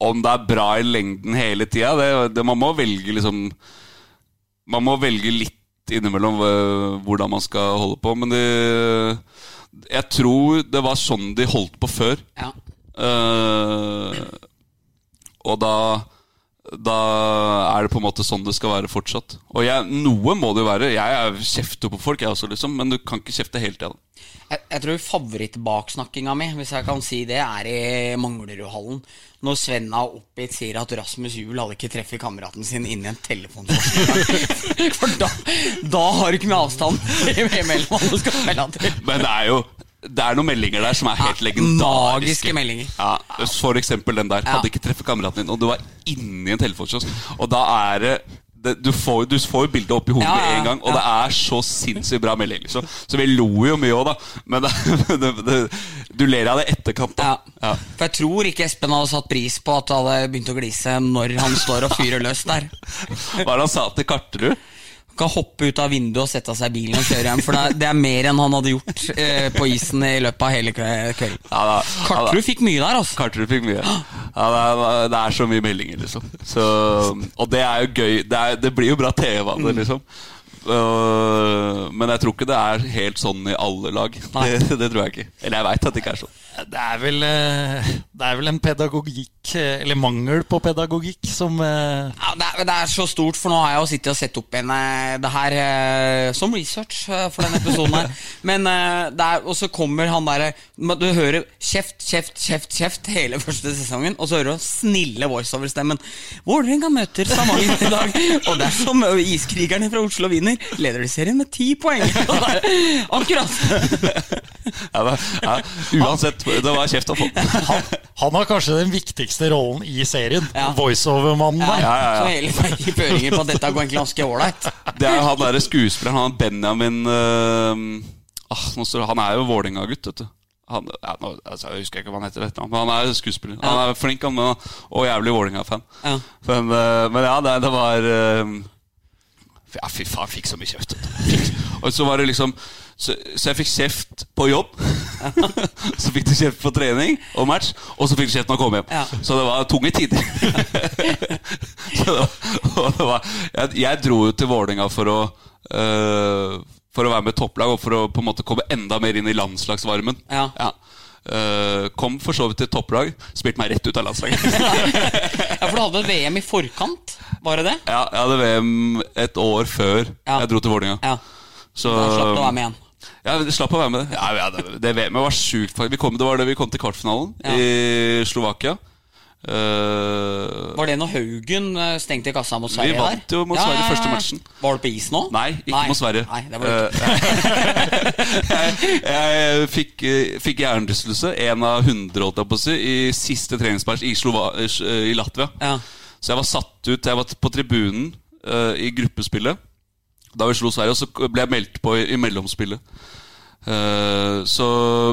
Om det er bra i lengden hele tida, det, det, man må velge liksom man må velge litt innimellom øh, hvordan man skal holde på. Men det, jeg tror det var sånn de holdt på før. Ja. Eh, og da da er det på en måte sånn det skal være fortsatt. Og jeg, noe må det jo være. Jeg er kjefter på folk, jeg også, liksom. Men du kan ikke kjefte hele tida. Jeg, jeg tror favorittbaksnakkinga mi, hvis jeg kan si det, er i Manglerudhallen. Når Svenna oppgitt sier at Rasmus Juel hadde ikke treffet kameraten sin inni en telefonforsker. For da, da har du ikke mye avstand mellom alle skal spille til. Men det er jo det er noen meldinger der som er helt legendariske. magiske meldinger. Ja, For eksempel den der. Ja. Hadde ikke treffet kameraten din, og du var inni en telefonkiosk. Og da er det, det du, får, du får jo bildet opp i hodet Ja, med ja, en gang, og ja. det er så sinnssykt bra melding. Liksom. Så vi lo jo mye òg, da. Men det, det, det, du ler av det etterkant, da. Ja. Ja. For jeg tror ikke Espen hadde satt pris på at det hadde begynt å glise når han står og fyrer løs der. Hva er det han sa til Karterud? Kan hoppe ut av vinduet og sette seg i bilen og kjøre hjem. For det er, det er mer enn han hadde gjort eh, på isen i løpet av hele kvelden. Ja, da, ja, fikk mye der, altså. Karterud fikk mye. Ja, det, er, det er så mye meldinger, liksom. Så, og det er jo gøy. Det, er, det blir jo bra TV av Mm. det, liksom. Øh, men jeg tror ikke det er helt sånn i alle lag. Det, det tror jeg ikke. Eller jeg veit at det ikke er sånn. Det er vel, eh, det er vel en pedagogikk, eh, eller mangel på pedagogikk, som eh, Ja, det, er, det er så stort, for nå har jeg jo sittet og sett opp igjen det her som research for denne episoden her. Men eh, det er, Og så kommer han derre Du hører kjeft, kjeft, kjeft, kjeft hele første sesongen, og så hører du snille voiceover-stemmen. Vålerenga møter Stavanger i dag, og dersom iskrigerne fra Oslo vinner, leder de serien med ti poeng. Akkurat! Ja, det, ja, uansett, det var kjeft å få. han, han har kanskje den viktigste rollen i serien. Ja. Voiceover-mannen Ja, der. ja, ja. Så hele veien føringer på at dette går egentlig ganske ålreit. Det er han derre skuespilleren, han Benjamin uh, ah, nå står, Han er jo Vålerenga-gutt, vet du. Han, ja, nå, altså, jeg husker ikke hva han heter, vet men han er skuespiller. Han er flink, han, og jævlig Vålerenga-fan. Ja. Men, øh, men ja, det, det var øh, Ja, fy faen, fikk så mye kjeft. Og så var det liksom Så, så jeg fikk kjeft på jobb. så fikk du kjeft på trening og match, og så fikk du kjeft når du kom hjem. Ja. Så det var tunge tider. det var, det var, jeg, jeg dro jo til Vålerenga for å uh, For å være med topplag og for å på en måte komme enda mer inn i landslagsvarmen. Ja. Øh, kom for så vidt til topplag, spilte meg rett ut av landslaget. Ja, for du hadde et VM i forkant, var det det? ja, jeg hadde VM et år før Ja. jeg dro til Vålerenga. Ja. Så Da slapp du å være med igjen. Ja, slapp å være med. Ja, ja, det, det VM-et var sjukt. Vi kom, det var det vi kom til kvartfinalen Ja. i Slovakia. Uh, Var det når Haugen eh, stengte kassa mot Sverige? Vi vant jo mot Sverige første matchen. Var du på is nå? nei, ikke mot Sverige. Nei, det var det ikke. Eh, jeg, jeg fikk, fikk hjernerystelse, én av hundre, holdt jeg på å si, i siste treningsmatch i, i Latvia. Ja. Så jeg var satt ut. Jeg var på tribunen uh, i gruppespillet da vi slo Sverige, og så ble jeg meldt på i, i mellomspillet. Eh, så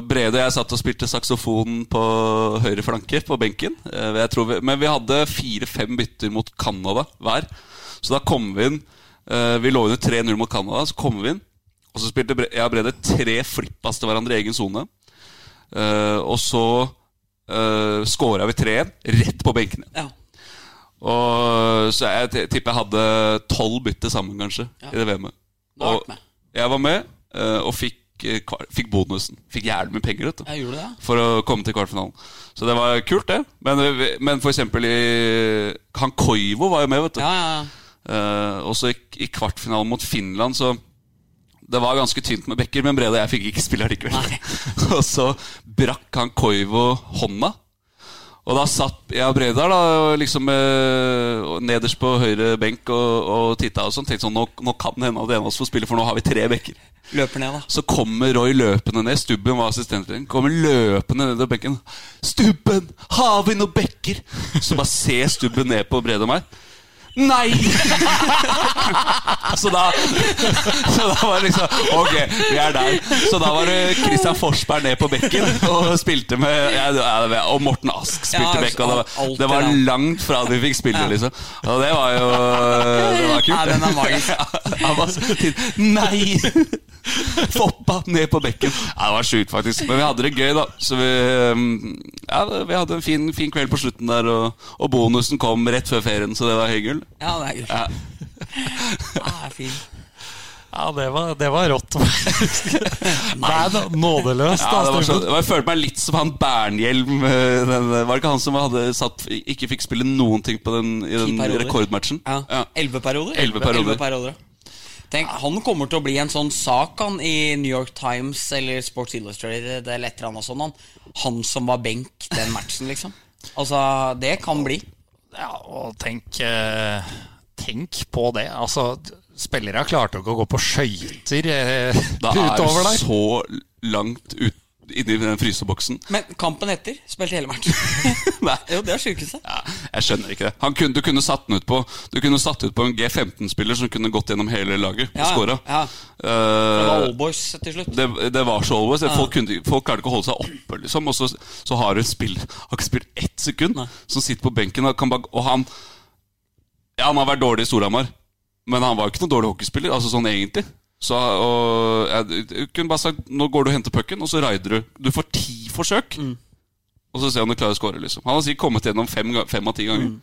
Brede og jeg satt og spilte saksofon på høyre flanke på benken. Tror vi, men vi hadde fire-fem bytter mot Canada hver. Så da kom vi inn eh, Vi lå under 3-0 mot Canada, så kom vi inn. Og så spilte jeg og Brede tre flippas til hverandre i egen sone. Og så uh, scora vi 3-1 rett på benken. ja. Og Så jeg tipper jeg hadde tolv bytte sammen, kanskje, Ja. i det VM-et. Og jeg var med, eh, og fikk, eh, fikk bonusen. Fikk jævlig mye penger, vet du. For å komme til kvartfinalen. Så det var kult, det. Men, men for eksempel i Han Koivo var jo med, vet du. Ja, ja, ja. Eh, også i, i kvartfinalen mot Finland, så det var ganske tynt med bekker, men Brede og jeg fikk ikke spille allikevel. Og så brakk han Koivo hånda. Og da satt jeg og Bredal liksom eh, nederst på høyre benk og, og titta og sånn. Tenkte sånn, nå, nå kan det hende at en av oss får spille, for nå har vi tre bekker. Løper ned, da. Så kommer Roy løpende ned. Stubben var assistenttrener. Kommer løpende ned på benken. 'Stubben, har vi noen bekker?' Så bare ser Stubben ned på Brede og meg. Nei! så, da, så da var det liksom Ok, vi er der. Så da var det Christian Forsberg ned på bekken og spilte med ja, Og Morten Ask spilte Ja, bekk. Det var, det var langt fra de fikk spille, liksom. Og det var jo Det var kult. Ja, den er magisk. Nei! Foppa ned på bekken. Ja, det var sjukt, faktisk. Men vi hadde det gøy, da. Så vi, um, ja, vi hadde en fin, fin kveld på slutten der, og, og bonusen kom rett før ferien, så det var hyggelig. Ja, det er gøy. Ja. Ah, det er fint. Ja, det var, det var rått. er nådeløst. Ja, det var så, jeg følte meg litt som han Bernhjelm. eh, Den, var det ikke han som hadde satt, ikke fikk spille noen ting på den, i den rekordmatchen? Ja. Ja. Elleve perioder? Elleve perioder. Elleve perioder. Tenk, Han kommer til å bli en sånn sak han i New York Times eller Sports Illustrated eller et eller annet sånt. Han, han som var benk den matchen, liksom. Altså, det kan bli. Ja, og tenk, eh, tenk på det. Altså, spillere klarte ikke å gå på skøyter eh, Da er du så langt ut, inni den fryseboksen. Men kampen etter spilte hele matchen. Nei. jo, det er sjukeste. Ja, jeg skjønner ikke det. Han kunne, du kunne satt den ut på Du kunne satt ut på en G15-spiller som kunne gått gjennom hele laget og Ja, scora. ja. Det var Eh, Allboys til slutt. det, det var så alvor. Folk, kunne, folk klarte ikke å holde seg oppe, liksom. Og så, så har du en spiller Har ikke spilt ett sekund, Nei. som sitter på benken og kan bare Og han Ja, han har vært dårlig i Storhamar, men han var jo ikke noen dårlig hockeyspiller, altså sånn egentlig. Så og, jeg, jeg kunne bare sagt Nå går du og henter pucken, og så raider du. Du får ti forsøk, og så ser om du klarer å score, liksom. Han har sikkert kommet gjennom fem, fem av ti ganger.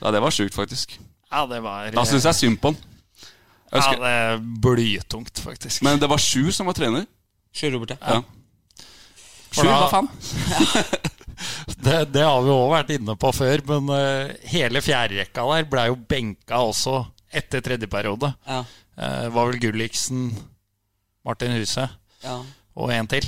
Ja, det var sjukt, faktisk. Ja, det var Da syns jeg synd på han. Jeg ja, det er blytungt, faktisk. men det var sju som var trener. Sju, Robert, ja. Ja. Sju, da- hva faen? Det, det har vi òg vært inne på før, men uh, hele fjerderekka der ble jo benka også etter tredje periode. Ja. Eh, var vel Gulliksen, Martin Huse ja. og en til.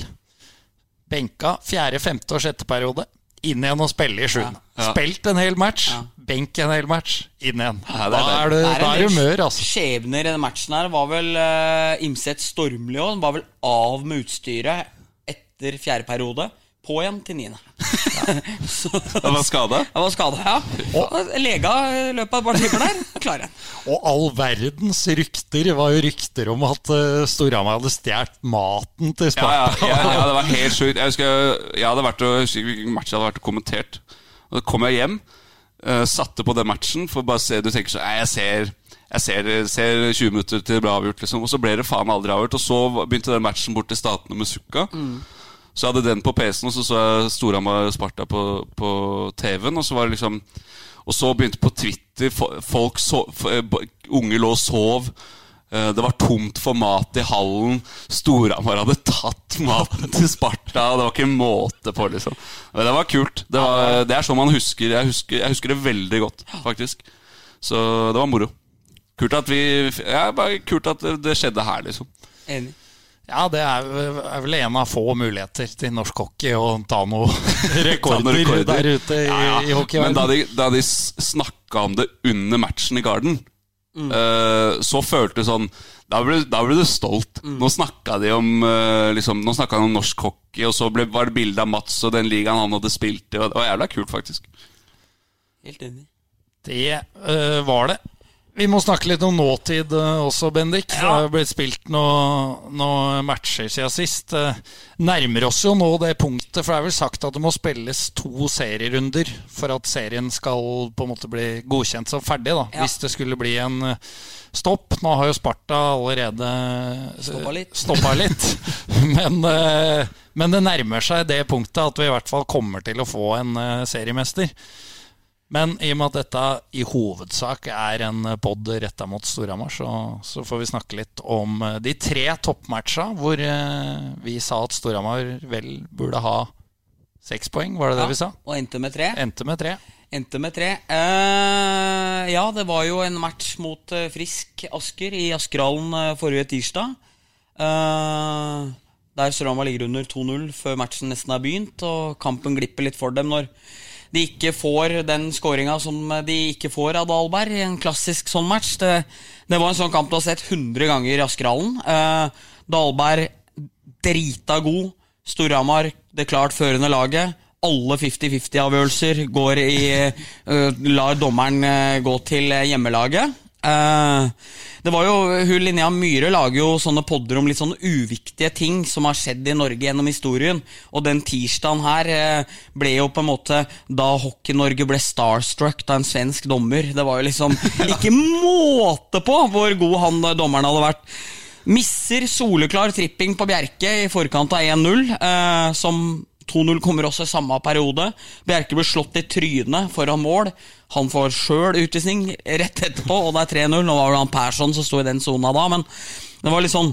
Benka fjerde, femte og sjette periode. Inn igjen og spille i sjuende. Ja. Spilt en hel match, Ja. benk en hel match, inn igjen. Ja, er da er det, Det da er humør, altså. Skjebner i den matchen her var vel uh, Imset Stormli òg. Var vel av med utstyret etter fjerde periode. På igjen til niende. Ja. Han var skada. Det var skada, ja. Og lega i løpet av et par timer der. Klar igjen. Og all verdens rykter var jo rykter om at uh, Storhamar hadde stjålet maten til Ja, ja, ja, ja, det var helt sjukt. Jeg husker jeg hadde vært og, matchen hadde vært og kommentert. Og Da kom jeg hjem, uh, satte på den matchen for bare å se Du tenker sånn jeg ser jeg ser, ser 20 minutter til det ble avgjort, liksom. Og så ble det faen aldri avgjort. Og så begynte den matchen bort til Statene med Sukka. Så jeg hadde den på PC-en, og så så jeg Storhamar Sparta på, på TV-en. Og så var det liksom Og så begynte på Twitter Folk så, eh, Unge lå og sov. Eh, Det var tomt for mat i hallen. Storhamar hadde tatt maten til Sparta. Det var ikke en måte på, liksom. Men det var kult. Det, var, det er sånn man husker jeg, husker jeg husker det veldig godt, faktisk. Så det var moro. Kult at vi ja, bare kult at det, det skjedde her, liksom. Enig. Ja, det er, er vel en av få muligheter til norsk hockey å ta noen rekorder, rekorder. der ute i, Ja, ja. i hockeyverdenen. Men da de, da de snakka om det under matchen i Garden, eh, så følte det sånn Da ble, da ble du stolt. Nå snakka de om eh, liksom, Nå han om norsk hockey, og så ble, var det bilde av Mats og den ligaen han hadde spilt i. Det var jævla kult, faktisk. Helt enig. Det øh, var det. Vi må snakke litt om nåtid øh, også, Bendik. Det har blitt spilt noen noe matcher siden sist. Eh, nærmer oss jo nå det punktet, for det er vel sagt at det må spilles to serierunder for at serien skal på en måte bli godkjent som ferdig, da, Ja. hvis det skulle bli en øh, stopp. Nå har jo Sparta allerede Stoppa litt. stoppa litt. men, men det nærmer seg det punktet at vi i hvert fall kommer til å få en seriemester. Men i og med at dette i hovedsak er en pod retta mot Storhamar, så, så får vi snakke litt om eh, de tre toppmatcha hvor eh, vi sa at Storhamar vel burde ha seks poeng, var det det vi sa? Og endte med tre. Endte med tre. Endte med tre. Uh, ja, det var jo en match mot uh, Frisk Asker i Askerhallen uh, forrige tirsdag. Der Storhamar ligger under 2-0 før matchen nesten har begynt, og kampen glipper litt for dem når de ikke får den skåringa som de ikke får av Dahlberg i en klassisk sånn match. Det, det var en sånn kamp du har sett 100 ganger i Askerhallen. Eh, Dahlberg drita god. Storhamar det klart førende laget. Alle 50-50-avgjørelser går i uh, Lar dommeren uh, gå til hjemmelaget. Uh, det var jo, hun Linnea Myhre lager jo sånne podder om litt sånne uviktige ting som har skjedd i Norge gjennom historien. Og den tirsdagen her ble jo på en måte da Hockey-Norge ble starstruck av en svensk dommer. Det var jo liksom ikke måte på hvor god han dommeren hadde vært. Misser soleklar tripping på Bjerke i forkant av 1-0, eh, som 2-0 kommer også i samme periode. Bjerke blir slått i trynet foran mål. Han får sjøl utvisning rett etterpå, og det er 3-0. Nå var det han Persson som sto i den sona da, men det var litt sånn,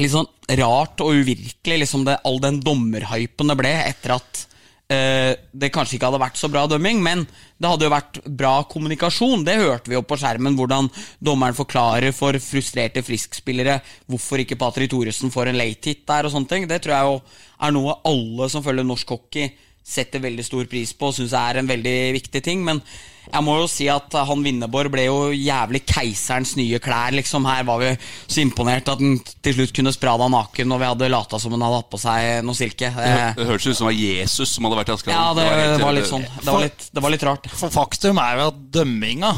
litt sånn rart og uvirkelig, liksom det, all den dommerhypen det ble etter at eh, det kanskje ikke hadde vært så bra dømming, men det hadde jo vært bra kommunikasjon. Det hørte vi jo på skjermen, hvordan dommeren forklarer for frustrerte friskspillere hvorfor ikke Patrik Thoresen får en late hit der og sånne ting. Det tror jeg jo er noe alle som følger norsk hockey setter veldig stor pris på og syns er en veldig viktig ting. Men jeg må jo si at han Winneborg ble jo jævlig keiserens nye klær. liksom Her var vi så imponert at han til slutt kunne sprada naken når vi hadde lata som han hadde hatt på seg noe silke. Det, det hørtes ut som det var Jesus som hadde vært i Askeladden. Ja, det, det, var, var litt sånn. Det var litt, det var litt rart. For faktum er jo at dømminga,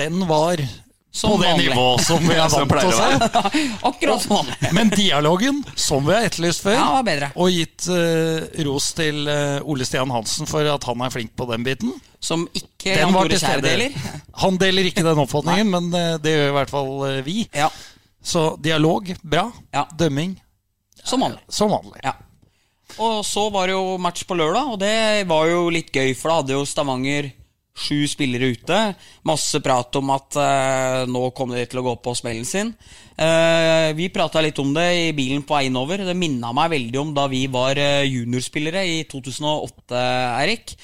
den var som på det nivået som vi er vant til å se. Akkurat som vanlig. Men dialogen, som vi har etterlyst før, ja, var bedre. og gitt uh, ros til uh, Ole Stian Hansen for at han er flink på den biten Som ikke Jan Tore kjære deler. Han deler ikke den oppfatningen, men uh, det gjør i hvert fall vi. Ja. Så dialog, bra. Ja. Dømming Som vanlig. Som vanlig. Ja. Og så var det jo match på lørdag, og det var jo litt gøy, for da hadde jo Stavanger Sju spillere ute. Masse prat om at eh, nå kommer de til å gå på smellen sin. Eh, vi prata litt om det i bilen på veien over. Det minna meg veldig om da vi var uh, juniorspillere i 2008, Eirik.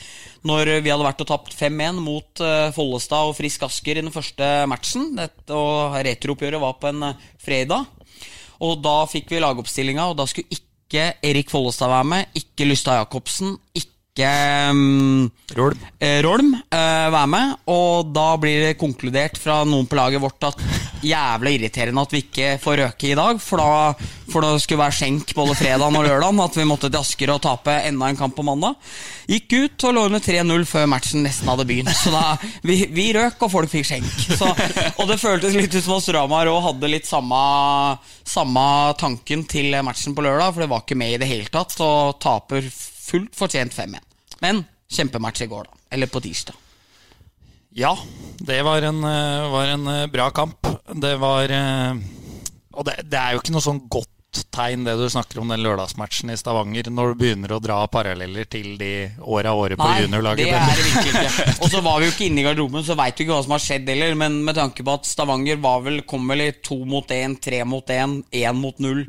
Når vi hadde vært og tapt 5-1 mot Follestad og Frisk Asker i den første matchen. Dette, og Retrooppgjøret var på en fredag. Og da fikk vi lagoppstillinga, og da skulle ikke Erik Follestad være med, ikke Lystad Jacobsen, ikke ikke um, Rolm, eh, Rolm uh, være med. Og da blir det konkludert fra noen på laget vårt at jævla irriterende at vi ikke får røke i dag. For da, for det skulle være skjenk både fredag og lørdag. At vi måtte til Asker og tape enda en kamp på mandag. Gikk ut og lå under 3-0 før matchen nesten hadde begynt. Så da, vi, vi røk, og folk fikk skjenk. Så, og det føltes litt ut som at Ramar òg hadde litt samme, samme tanken til matchen på lørdag. For det var ikke med i det hele tatt. Så taper fullt fortjent 5-1. Men kjempematch i går, da. Eller på tirsdag. Ja, det var en, eh, var en eh, bra kamp. Det var eh, Og det, det, er jo ikke noe sånn godt tegn, det du snakker om den lørdagsmatchen i Stavanger, når du begynner å dra paralleller til de åra året på juniorlaget. Nei, det er det virkelig ikke. Og så var vi jo ikke inne i garderoben, så veit vi ikke hva som har skjedd heller. Men med tanke på at Stavanger var vel, kom vel i to mot én, tre mot én, én mot null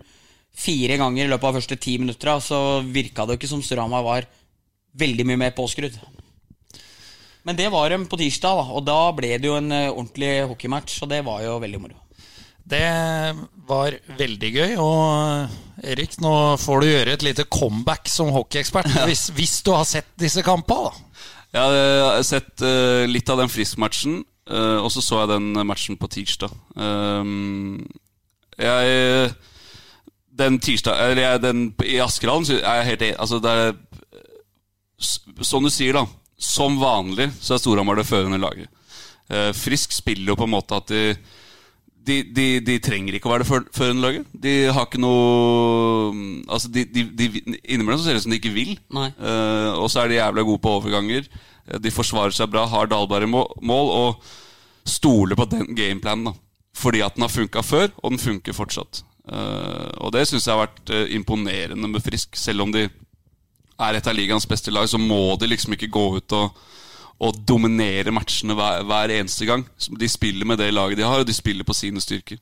fire ganger i løpet av første ti minutter, så virka det jo ikke som Storhamar var veldig mye mer påskrudd. Men det var de på tirsdag, da, og da ble det jo en eh, ordentlig hockeymatch. Og det var jo veldig moro. Det var veldig gøy. Og eh, Erik, nå får du gjøre et lite comeback som hockeyekspert. Hvis, hvis, du har sett disse kampene, da. Ja, jeg har sett uh, litt av den friskmatchen. Uh, og så så jeg den matchen på tirsdag. Um, jeg Den tirsdag Eller jeg, den i Askerhallen er jeg helt enig. Altså, det er som du sier, da. Som vanlig så er Storhamar det førende laget. Eh, Frisk spiller jo på en måte at de, de, de, de trenger ikke å være det førende laget. De har ikke noe Altså, de, Innimellom så ser det ut som de ikke vil. Eh, og så er de jævla gode på overganger. Eh, de forsvarer seg bra, har Dahlberg i mål, og stoler på den gameplanen. da Fordi at den har funka før, og den funker fortsatt. Uh, og det syns jeg har vært uh, imponerende med Frisk, selv om de er et av ligaens beste lag, så må de liksom ikke gå ut og, og dominere matchene hver, hver, eneste gang. De spiller med det laget de har, og de spiller på sine styrker.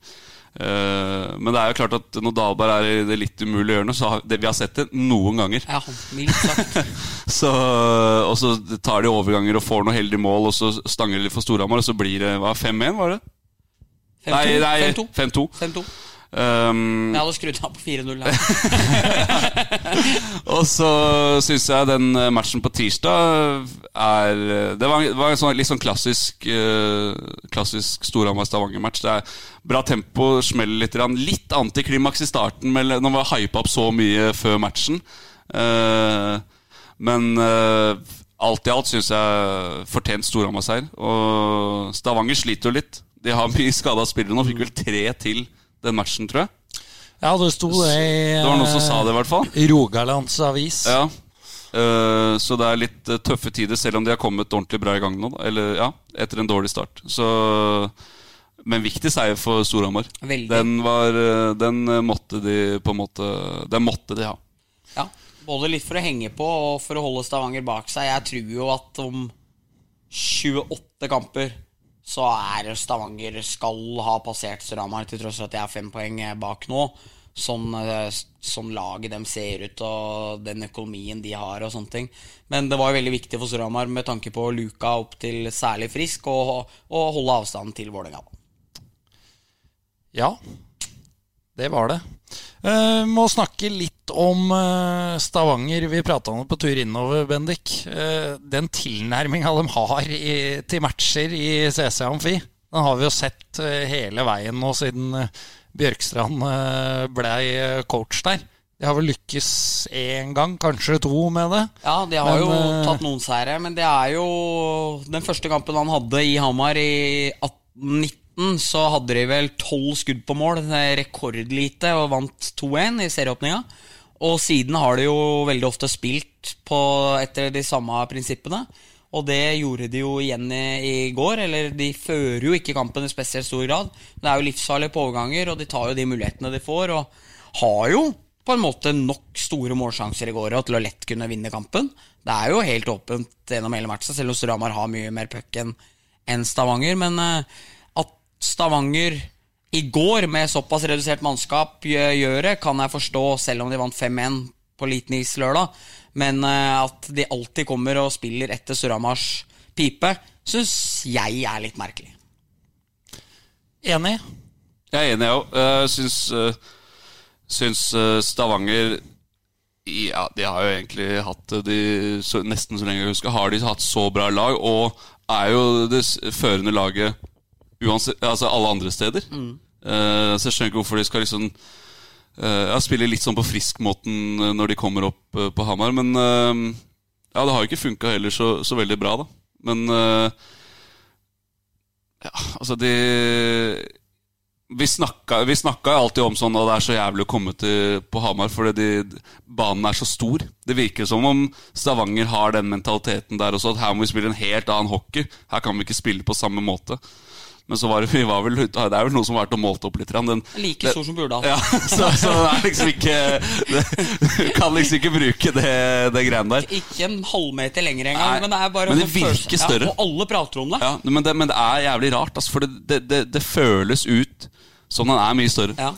Uh, men det er jo klart at når Dahlberg er i det litt umulige hjørnet, så har det, vi har sett det noen ganger. Ja, mildt så, og så tar de overganger og får noe heldig mål, og så stanger de for Storhamar, og så blir det 5-1, var det? 5-2. Nei, 5-2. Um, Jeg hadde skrudd av på 4-0. og så syns jeg den eh, matchen på tirsdag er Det var, var en sånn, litt sånn klassisk uh, Klassisk Storhamar-Stavanger-match. Det er bra tempo, smeller litt. Litt antiklimaks i starten med, når man var hypa opp så mye før matchen. Uh, men uh, alt i alt syns jeg fortjent Storhamar-seier. Og Stavanger sliter jo litt. De har mye skada spillere nå. Fikk vel tre til den matchen, tror jeg. Ja, det sto det i Det var noen som sa det, i hvert fall. eh, Rogalands Avis. Ja. Eh, så det er litt eh, tøffe tider, selv om de har kommet ordentlig bra i gang nå. Eller ja, etter en dårlig start. Så Men viktig seier for Storhamar. Den var Den måtte de på en måte Den måtte de ha. Ja, Både litt for å henge på og for å holde Stavanger bak seg. Jeg tror jo at om 28 kamper så er Stavanger skal ha passert Storhamar, til tross for at de er fem poeng bak nå. Sånn, sånn laget dem ser ut, og den økonomien de har, og sånne ting. Men det var veldig viktig for Storhamar med tanke på Luka opp til særlig frisk, og, og holde avstanden til Vålerenga. Ja, det var det. Eh, må snakke litt om uh, Stavanger. Vi prata om det på tur innover, Bendik. Uh, den tilnærminga de har i, til matcher i CC Amfi, den har vi jo sett hele veien nå siden Bjørkstrand blei coach der. De har vel lykkes én gang, kanskje to, med det. Ja, de har Men, jo tatt noen seire, men det er jo den første kampen han hadde i Hamar i 1819, så hadde de vel tolv skudd på mål, rekordlite, og vant 2-1 i serieåpninga. Og siden har de jo veldig ofte spilt på, etter de samme prinsippene. Og det gjorde de jo igjen i, i går. Eller de fører jo ikke kampen i spesielt stor grad. Det er jo livsfarlige på og de tar jo de mulighetene de får. Og har jo på en måte nok store målsjanser i går til å lett kunne vinne kampen. Det er jo helt åpent gjennom hele matchen, selv om Storhamar har mye mer puck enn En Stavanger. Men at Stavanger i går med såpass redusert mannskap gjør gjør det, kan jeg forstå, selv om de vant 5-1 på liten is lørdag. Men eh, at de alltid kommer og spiller etter Suramars pipe, syns jeg er litt merkelig. Enig? Jeg er enig, jeg òg. Jeg syns, eh, syns eh, Stavanger Ja, de har jo egentlig hatt det de, så, nesten så lenge jeg husker. Har de hatt så bra lag, og er jo det førende laget uansett, altså alle andre steder. Eh, så jeg skjønner ikke hvorfor de skal liksom uh, spille litt sånn på frisk-måten eh, når de kommer opp uh, på Hamar. Men ja, det har jo ikke funka heller så, så veldig bra, da. Men ja, altså de vi snakka alltid om sånn at det er så jævlig å komme til, på Hamar fordi de, banen er så stor. Det virker som om Stavanger har den mentaliteten der også, at her må vi spille en helt annen hockey. Her kan vi ikke spille på samme måte. Men så var det, vi var vel, det er vel noe som har vært og målt opp litt. Den, Like stor som Burdal. ja, så, så det er liksom ikke det, kan liksom ikke bruke det, det greiene der. Ikke en halvmeter lenger engang. Nei, Men det er bare men det følelse- virker større. Ja, og alle prater om det. Ja, men, det men det er jævlig rart, altså, for det, det, det, det føles ut som den er mye større. Ja.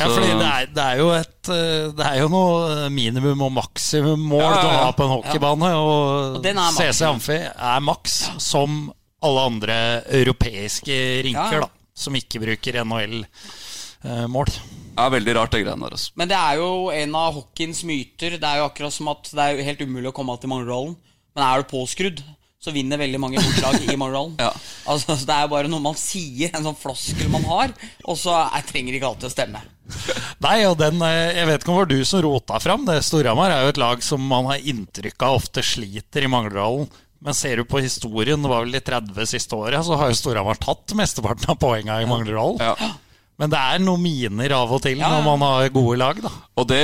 Ja, fordi det er, det er jo et eh, Det er jo noe minimum og maksimummål Ja, ja, du har på en hockeybane. Og, Og CC maksimum. Amfi er maks, som alle andre europeiske rinker, Ja, da. Som ikke bruker NHL-mål. Det er veldig rart, det greiene der. Altså. Men det er jo en av hockeyens myter. Det er jo akkurat som at det er helt umulig å komme til Manglerhallen. Men er du påskrudd, så vinner veldig mange motlag i Manglerhallen. Ja. Altså, det er jo bare noe man sier, en sånn floskel man har, og så jeg trenger ikke alltid å stemme. Nei, og den eh, Jeg vet ikke om det var du som rota fram. Det Storhamar er jo et lag som man har inntrykk av ofte sliter i Manglerhallen. Men ser du på historien, det var vel de 30 siste åra, så har jo Storhamar tatt mesteparten av poenga i Manglerhallen. Ja. Men det er noen miner av og til Ja, når man har gode lag, da. Og det,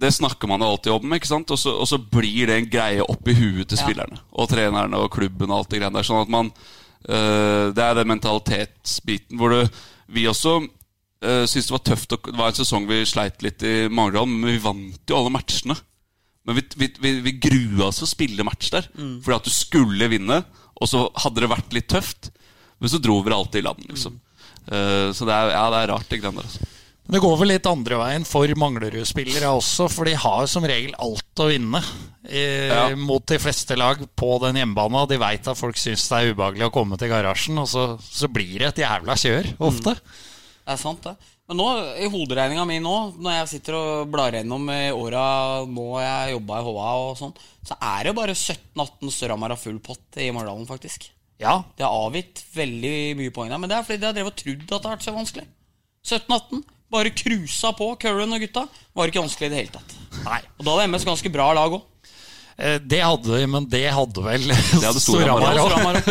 det snakker man jo alltid om, ikke sant? Og så, og så blir det en greie oppi huet til Ja. spillerne. Og trenerne og klubben og alt det greiene der. Sånn at man øh, Det er den mentalitetsbiten hvor du vi også øh, syntes det var tøft. å- Det var en sesong vi sleit litt i Mangerdal, men vi vant jo alle matchene. Men vi, vi, vi, vi grua oss til å spille match der. Fordi at du skulle vinne, og så hadde det vært litt tøft. Men så dro vi alltid i land, liksom. Eh, så det er, ja, det er rart, det greiene der. Altså. Men det går vel litt andre veien for Manglerud-spillere også, for de har som regel alt å vinne eh, Ja. mot de fleste lag på den hjemmebana. De veit at folk syns det er ubehagelig å komme til garasjen, og så, så blir det et jævla kjør ofte. Det er sant, det. Men nå, i hoderegninga mi nå, når jeg sitter og blar gjennom i åra nå jeg jobba i HA og sånn, så er det bare 17-18 Storhamar har full pott i Mardalen, faktisk. Ja, De har avgitt veldig mye poeng der, men det er fordi de har drevet og trodd at det har vært så vanskelig. 17-18. Bare cruisa på Curran og gutta. Var ikke vanskelig i det hele tatt. nei. Og da hadde MS ganske bra lag òg. Eh, Det hadde de, men det hadde vel Storhamar òg.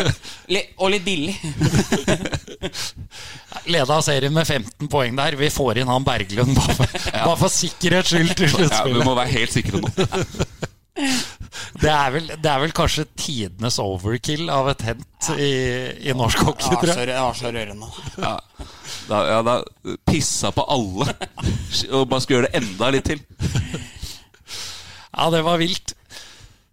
Og litt billig. Leda serien med 15 poeng der. Vi får inn han Berglund bare for, bare for sikkerhets skyld til Ja, vi må være helt sikre nå. Det er, vel, det er vel kanskje tidenes overkill av et hent i, i norsk hockey, Det var tror jeg. det var så rørende. Ja. Da, ja, da pissa på alle. Og bare skulle gjøre det enda litt til. Ja, det var vilt.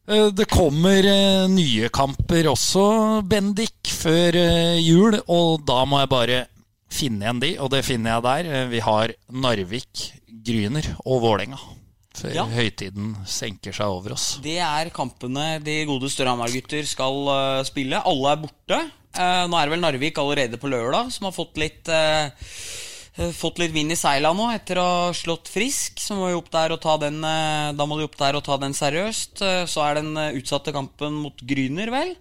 Eh, Det kommer eh, nye kamper også, Bendik, før eh, jul. Og da må jeg bare finne igjen de, og det finner jeg der. Vi har Narvik, Gryner og Vålerenga. Før Ja. høytiden senker seg over oss. Det er kampene de gode Storhamar-gutter skal spille. Alle er borte. Nå er det vel Narvik allerede på lørdag, som har fått litt Fått litt vind i seila nå etter å ha slått Frisk. Så må vi opp der og ta den eh, Da må de opp der og ta den seriøst. Eh, så er den eh, utsatte kampen mot Gryner, vel.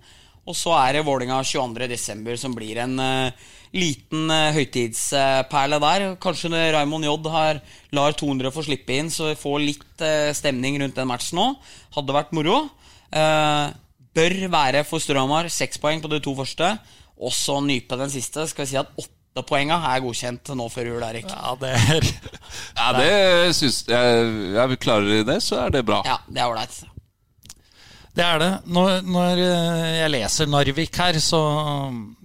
Og så er det Vålinga 22.12., som blir en eh, liten høytidsperle der. Kanskje Raymond J har, lar 200 få slippe inn, så vi får litt eh, stemning rundt den matchen nå. Hadde vært moro. Eh, bør være for Storhamar seks poeng på de to første. Også nype den siste. Skal vi si at åtte poenga er godkjent nå før jul, Erik. Ja, det er Ja, det syns jeg Jeg klarer de det, så er det bra. Ja, det er ålreit. Det er det. Når, når eh, jeg leser Narvik her, så,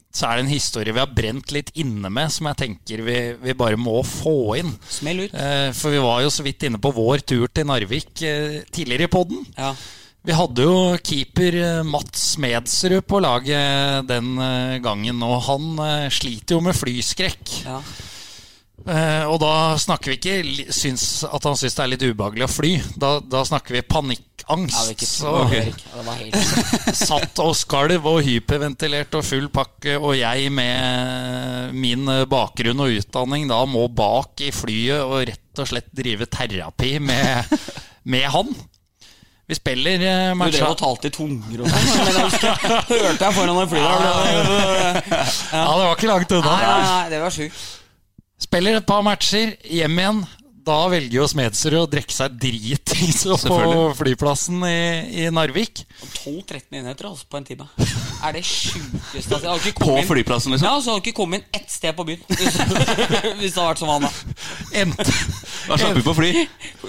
så er det en historie vi har brent litt inne med, som jeg tenker vi, vi bare må få inn. Smell ut. Eh, For vi var jo så vidt inne på vår tur til Narvik eh, tidligere i podden. Ja. Vi hadde jo keeper eh, Mats Smedsrud på laget den eh, gangen, og han eh, sliter jo med flyskrekk. ja. Og da snakker vi ikke syns at han syns det er litt ubehagelig å fly. Da, da snakker vi panikkangst. Ja, helt Satt og skalv og hyperventilert og full pakke, og jeg med min bakgrunn og utdanning da må bak i flyet og rett og slett drive terapi med, med han. Vi spiller matcha. Du drev og talte i tunger og sånn, hørte jeg foran en flyet. der. Ja, det var ikke langt unna. Nei, nei, nei, det var sjukt. Spiller et par matcher, hjem igjen. Da velger jo Smedsrud å drikke seg dritings på flyplassen i, i Narvik. 12-13 enheter altså, på en time. Er det sjukeste altså, På flyplassen, liksom? Ja, så har du ikke kommet inn ett sted på byen. Hvis, hvis det har vært som han, da. Da slapp vi på fly.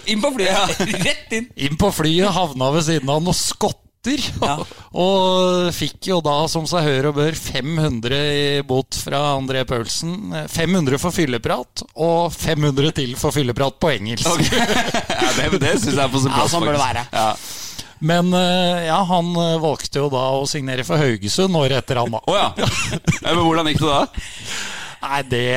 Inn på flyet. ja. Rett inn. inn på flyet, havna ved siden av noen skotter. Ja. Og fikk jo da, som seg hør og bør, 500 i bot fra André Paulsen. 500 for fylleprat, og 500 til for fylleprat på engelsk. Ja, det det syns jeg er på sin plass. Ja, sånn bør det være. Ja. Men eh, ja, han eh, valgte jo da å signere for Haugesund året etter han, da. Ja. ja. Men hvordan gikk det da? Nei, det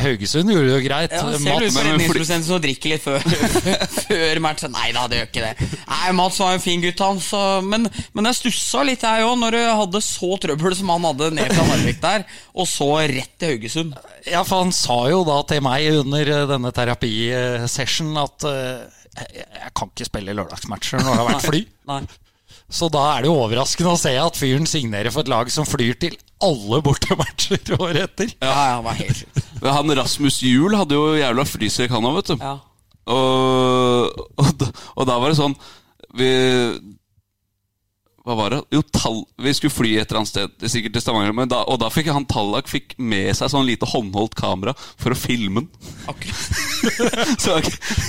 Haugesund gjorde det jo greit. Ja, ser ut som redningsprosenten som drikker litt før, før matchen. Nei da, det gjør ikke det. Nei, Mats var en fin gutt, han. Så, men, men jeg stussa litt, jeg òg, når du hadde så trøbbel som han hadde ned fra Narvik der, og så rett til Haugesund. Ja, for han sa jo da til meg under eh, denne terapisession at eh, jeg, jeg kan ikke spille lørdagsmatcher når det har vært fly. Nei. Så da er det jo overraskende å se at fyren signerer for et lag som flyr til alle bortematcher året etter. Ja, ja, han var helt sjukt. Han Rasmus Juel hadde jo jævla flystrekk, han òg, vet du. Ja. Og, og, da- og da var det sånn Vi Hva var det? Jo, tall, vi skulle fly et eller annet sted, sikkert til Stavanger. Men da, og da fikk han Tallak fikk med seg sånn lite håndholdt kamera for å filme den. Akkurat. Så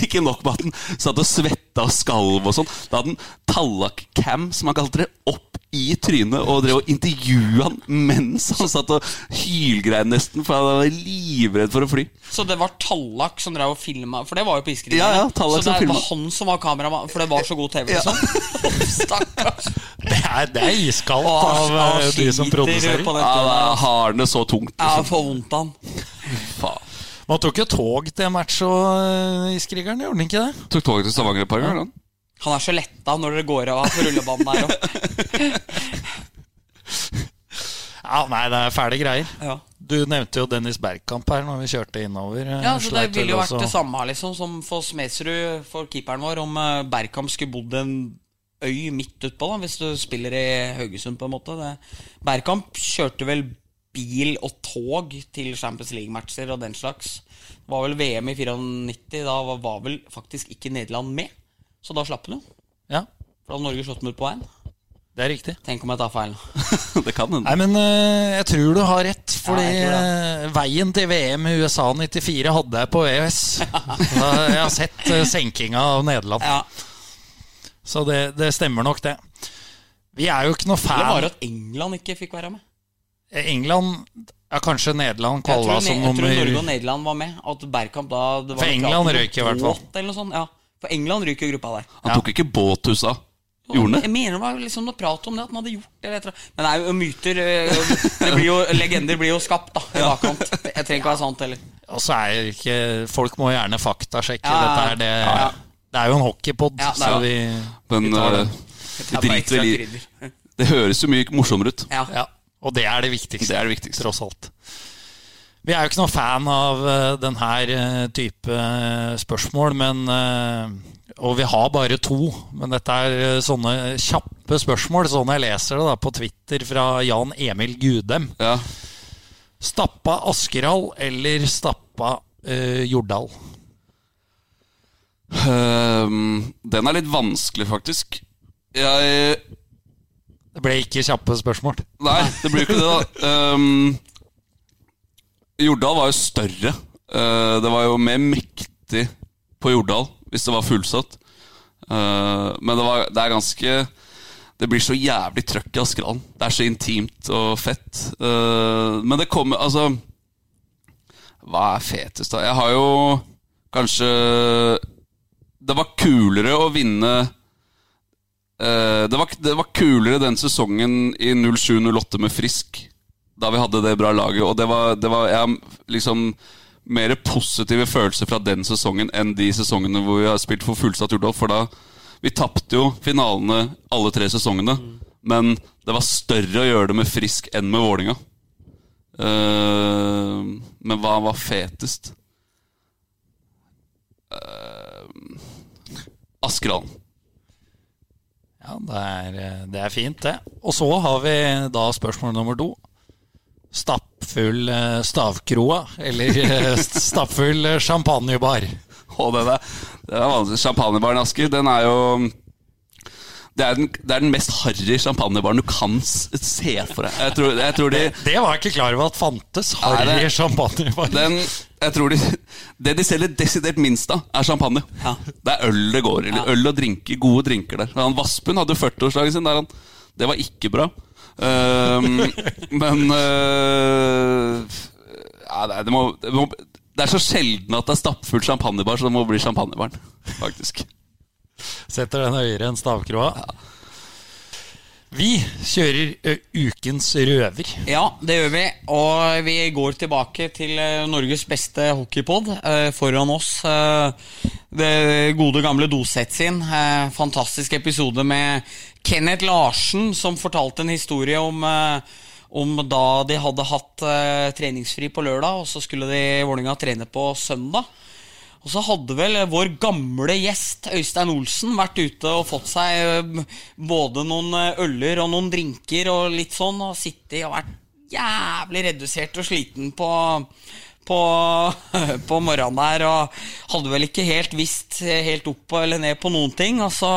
ikke nok med at den satt og svetta og skalv og sånn. Da hadde han Tallak-cam, som han kalte det, opp i trynet og drev og intervjua han mens han satt og hylgrein nesten, for han var livredd for å fly. Så det var Tallak som drev og filma, for det var jo på Iskrigerne. Ja, ja, Tallak så det var han som var kameramann, for det var så god TV, Ja. liksom. Stakkars. Det er, det er iskaldt av, av eh, de som produserer. på Ja, da har han det så tungt. Ja, Liksom. får vondt av han. Faen. Man tok jo tog til match og uh, Iskrigeren, gjorde han ikke det? Tok tog til Stavanger et par ganger. han. Han er så letta når dere går av på rullebanen der oppe. Ja, nei, det er fæle greier. Ja. Du nevnte jo Dennis Bergkamp her når vi kjørte innover. eh, Ja, så Det ville jo vært også- det samme liksom som for Smedsrud, for keeperen vår, om eh, Bergkamp skulle bodd en øy midt utpå, hvis du spiller i Haugesund, på en måte. Det. Bergkamp kjørte vel bil og tog til Champions League-matcher og den slags. Det var vel VM i 94, da var, var vel faktisk ikke Nederland med. Så da slapp jo. Ja, For da hadde Norge slått ut på veien. det er riktig. Tenk om jeg tar feil. det kan hende. Nei, men uh, jeg tror du har rett, fordi ja, eh, veien til VM i USA 94 hadde jeg på EØS. Jeg har sett uh, senkinga av Nederland, Ja. så det, det stemmer nok, det. Vi er jo ikke noe var fan det at England ikke fikk være med? England ja, Kanskje Nederland som kvala som jeg tror Norge og Nederland var med. At Bergkamp da det var For England røyk i hvert fall. Eller noe sånt, ja. For England ryker jo gruppa der. Han tok ikke båt til USA. Gjorde han det? Jeg mener det var liksom noe prat om det, at han hadde gjort det. Eller. Men det er jo myter. eh, Det blir jo, legender blir jo skapt da, i bakkant. Jeg trenger ikke være sant heller. Og så er jo ikke Folk må gjerne faktasjekke Ja, dette her. Det, ja, ja. det er jo en hockeypod, Ja, det er så vi, Men vi tar eh, den. vi er driter vel i. Det høres jo mye morsommere ut. Ja. Ja, og det er det viktigste. Det er det viktigste. Tross alt. Vi er jo ikke noen fan av uh, denne type eh, spørsmål, men eh, Og vi har bare to, men dette er eh, sånne kjappe spørsmål, sånn jeg leser det da på Twitter fra Jan Emil Gudem. Ja. Stappa Askerhall eller stappa uh, Jordal? Um, den er litt vanskelig, faktisk. Jeg Det ble ikke kjappe spørsmål. Nei, det blir jo ikke det, da. Ehm, Jordal var jo større. Eh, det var jo mer mektig på Jordal hvis det var fullsatt. Eh, men det, var, det er ganske Det blir så jævlig trøkk i Askerhallen. Det er så intimt og fett. Eh, men det kommer Altså Hva er fetest, da? Jeg har jo kanskje Det var kulere å vinne det, var, det var kulere den sesongen i 07-08 med Frisk, da vi hadde det bra laget. Og det var, det var ja, liksom mer positive følelser fra den sesongen enn de sesongene hvor vi har spilt for fullsatt Jordal. For da Vi tapte jo finalene alle tre sesongene, men det var større å gjøre det med Frisk enn med Vålinga. Uh, men hva var fetest? Uh, Askerhallen. Ja, det er, eh, det er fint, det. Og så har vi da spørsmål nummer to. Stappfull eh, stavkroa eller eh, stappfull eh, champagnebar? Og det er, det er vanskelig. Champagnebaren i Asker, den er jo det er, den, det er den mest harry champagnebaren du kan se for deg. Jeg tror, jeg tror de Det var jeg ikke klar over at fantes. Harry champagnebar. den, jeg tror de, Det de selger desidert minst av, er champagne. Ja. Det er øl det går i. Ja. Øl og drinker, gode drinker der. Han Vassbund hadde jo 40-årsdagen sin der. Han, det var ikke bra. Ehm, men øh, ja, det, er, det, må, det, må, det er så sjelden at det er stappfullt champagnebar, så det må bli champagnebaren. Faktisk. Setter den høyere enn stavkroa. Vi kjører ukens røver. Ja, det gjør vi. Og vi går tilbake til eh, Norges beste hockeypod. Eh, foran oss eh, det gode gamle Doseth sin. Eh, fantastisk episode med Kenneth Larsen, som fortalte en historie om eh, om da de hadde hatt eh, treningsfri på lørdag, og så skulle de i Vålerenga trene på søndag. Og så hadde vel vår gamle gjest Øystein Olsen vært ute og fått seg eh, både noen øller og noen drinker og litt sånn, og sittet og vært jævlig redusert og sliten på, på, på morgenen der, og hadde vel ikke helt visst eh, helt opp eller ned på noen ting. Og så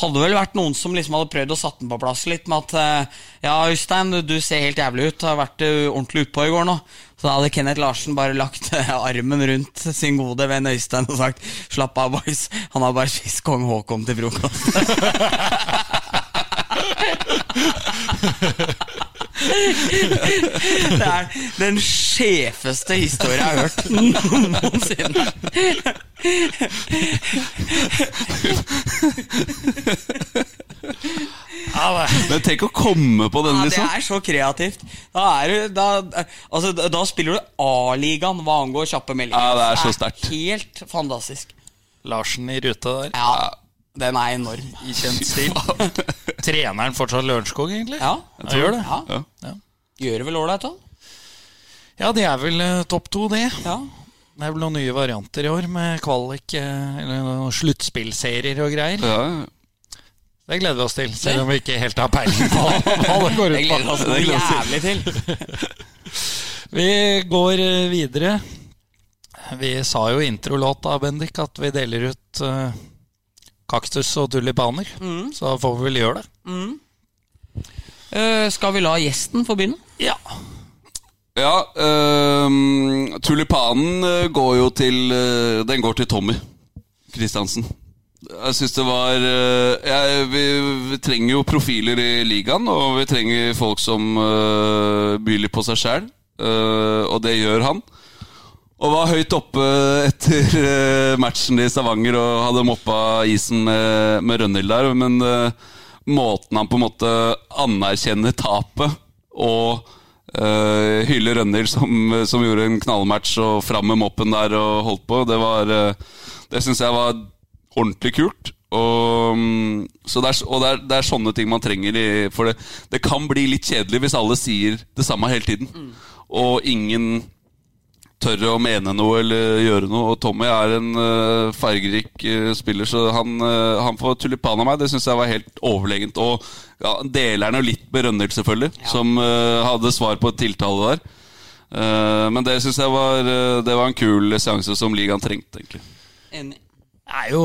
hadde det vel vært noen som liksom hadde prøvd å satt den på plass litt med at eh, Ja, Øystein, du, ser helt jævlig ut. Har vært eh, ordentlig utpå i går nå. Så da hadde Kenneth Larsen bare lagt armen rundt sin gode venn Øystein og sagt Slapp av, boys. Han har bare spist kong Haakon til frokost. Det er den sjefeste historien jeg har hørt noensinne. Ja, Men tenk å komme på den, Ja, det liksom. er så kreativt. Da, er du, da, altså, da- spiller du A-ligaen hva angår kjappe meldinger. Ja, det er så sterkt. Helt fantastisk. Larsen i rute der, Ja, den er enorm. i kjent stil. Trener han fortsatt Lørenskog, egentlig? Ja, jeg gjør det. ja. Ja. Gjør det vel ålreit, da? Ja, det er vel eh, topp to, det. Ja. Det er vel noen nye varianter i år med kvalik, eh, eller noen sluttspillserier og greier. Ja, Det gleder vi oss til, selv om vi ikke helt har peiling på hva det går Jeg ut gleder på. oss Det gleder oss jævlig til. Vi går eh, videre. Vi sa jo i introlåta, Bendik, at vi deler ut eh, kaktus og tulipaner. Så får vi vel gjøre det. Eh, skal vi la gjesten få begynne? Ja. ja uh, Tulipanen eh, går jo til uh, Den går til Tommy Kristiansen. Jeg syns det var jeg, vi, vi trenger jo profiler i ligaen, og vi trenger folk som uh, byr litt på seg sjæl. og det gjør han. Og var høyt oppe etter eh, matchen i Stavanger og hadde moppa isen med, med Rønhild der. Men uh, måten han på en måte anerkjenner tapet og uh, hyller Rønhild, som, som gjorde en knallmatch og fram med moppen der og holdt på, det var eh, Det syns jeg var ordentlig kult. Og, mm, så det er, og det er, det er sånne ting man trenger. I, for det, det kan bli litt kjedelig hvis alle sier det samme hele tiden. Og ingen tør å mene noe eller gjøre noe. Og Tommy er en uh, fargerik uh, spiller, så han, uh, han får tulipan av meg. Det syns jeg var helt overlegent. Og ja, deler han jo litt Rønhild, selvfølgelig, som eh, hadde svar på et tiltale der. Men det syns jeg var, det var en kul seanse som ligaen trengte, egentlig. Enig. Det er, jo,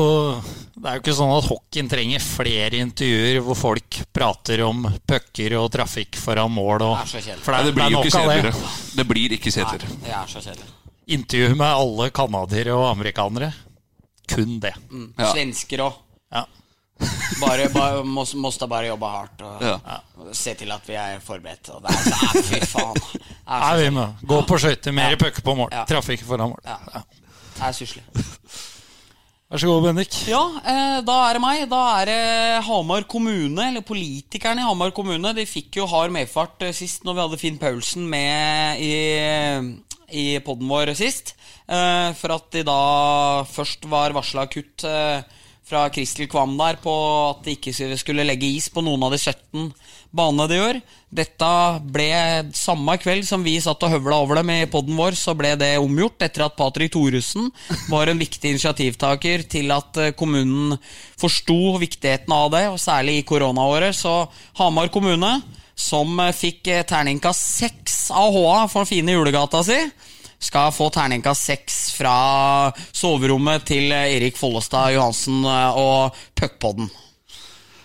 det er jo ikke sånn at hockeyen trenger flere intervjuer hvor folk prater om pucker og trafikk foran mål. Og, Det er så kjedelig. for det, det blir jo ikke seter det. Det blir ikke kjedeligere. Det er så kjedelig. Intervju med alle canadiere og amerikanere. Kun det. Ja. Svensker òg. Ja. Bare, bare, må, måste bare jobbe hardt og Ja. se til at vi er forberedt. Og det er, det er, fy faen. Er, Nei, vi må Gå på skøyter, mer Ja. pucker på mål. Ja. Trafikk foran mål. Ja. Ja. det er stusslig. Vær så god, Bendik. Ja, eh, da er det meg. Da er det Hamar kommune, eller politikerne i Hamar kommune. De fikk jo hard medfart eh, sist når vi hadde Finn Paulsen med i, i poden vår sist. Eh, for at de da først var varsla kutt fra Kristel Kvam der på at de ikke skulle legge is på noen av de 17 banene de gjør. Dette ble samme kveld som vi satt og høvla over dem i poden vår, så ble det omgjort etter at Patrick Thoresen var en viktig initiativtaker til at eh, kommunen forsto viktigheten av det, og særlig i koronaåret. Så Hamar kommune, som eh, fikk eh, terningkast seks av HA for fine julegata si, skal få terningkast seks fra soverommet til Erik Follestad Johansen og puckpodden.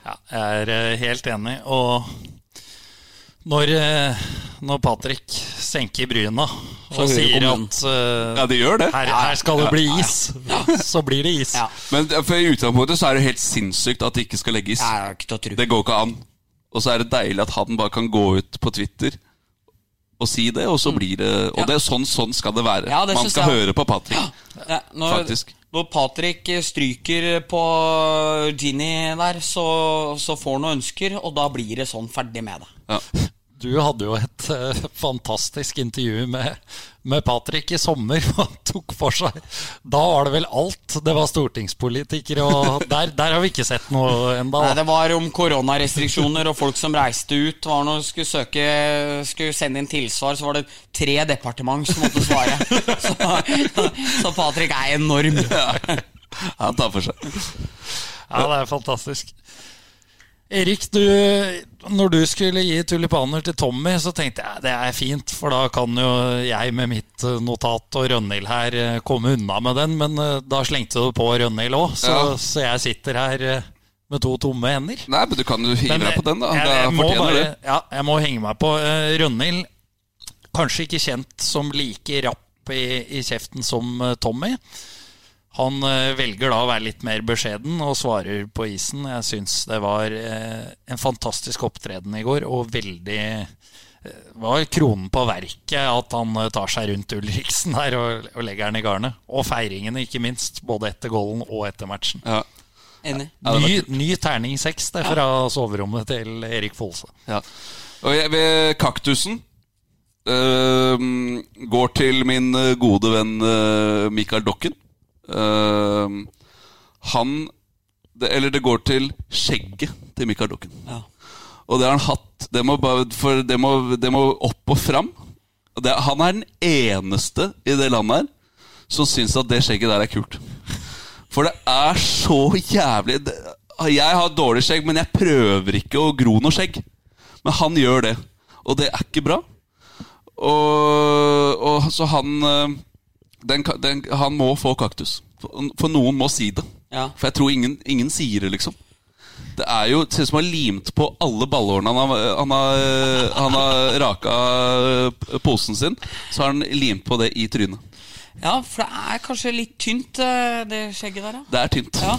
Ja, jeg er eh, helt enig. Og når, eh, når Patrick senker bryna og sier at uh, Ja, det gjør det. her, her skal det bli is, så blir det is. Ja. Men for i utgangspunktet så er det helt sinnssykt at det ikke skal legges. Det går ikke an. Og så er det deilig at han bare kan gå ut på Twitter og si det, og så blir det Og Ja. det er sånn, sånn skal det være. Ja, det Man skal høre på Patrick. Ja, når, Faktisk. Når Patrick stryker på Ginny der, så, så får han noen ønsker, og da blir det sånn ferdig med det. Ja. Du hadde jo et eh, fantastisk intervju med, med Patrick i sommer. Han tok for seg Da var det vel alt. Det var stortingspolitikere, og der, der har vi ikke sett noe ennå. Det var om koronarestriksjoner og folk som reiste ut. Var når skulle, søke, skulle sende inn tilsvar, så var det tre departement som måtte svare. Så, så Patrick er enorm. Han tar for seg. Ja, det er fantastisk. Erik, du, når du skulle gi tulipaner til Tommy, så tenkte jeg det er fint, for da kan jo jeg med mitt eh, notat og Rønhild her eh, komme unna med den. Men eh, da slengte du på Rønhild òg, så, Ja. så jeg sitter her med to tomme hender. Nei, men du kan jo hive deg på den, da. Jeg, jeg, jeg, må bare, det. ja, jeg må henge meg på. Rønhild, kanskje ikke kjent som like rapp i, i kjeften som Tommy. Han eh, velger da å være litt mer beskjeden og svarer på isen. Jeg syns det var eh, en fantastisk opptreden i går, og veldig eh, var kronen på verket at han tar seg rundt Ulriksen der og, og legger den i garnet. Og feiringene, ikke minst. Både etter goalen og etter matchen. Ja. Enig. Ja, Ny, ny terning seks fra fra soverommet til Erik Folse. Ja. Og jeg, ved kaktusen øhm, går til min øh, gode venn øh, Mikael Dokken. Øhm, han det, Eller det går til skjegget til Mikael Dukken. Ja. Og det har han hatt Det må, for det må, det må opp og fram. Det, han er den eneste i det landet her som syns at det skjegget der er kult. For det er så jævlig Jeg har dårlig skjegg, men jeg prøver ikke å gro noe skjegg. Men han gjør det, og det er ikke bra. Og, og så han eh, den, den, Han må få kaktus. For, for noen må si det. Ja. For jeg tror ingen, ingen sier det, liksom. Det er jo ser ut som han har limt på alle ballhårene han har, han har, han har raka posen sin. Så har han limt på det i trynet. ja, for det er kanskje litt tynt, eh, det skjegget der, ja. Det er tynt. Ja.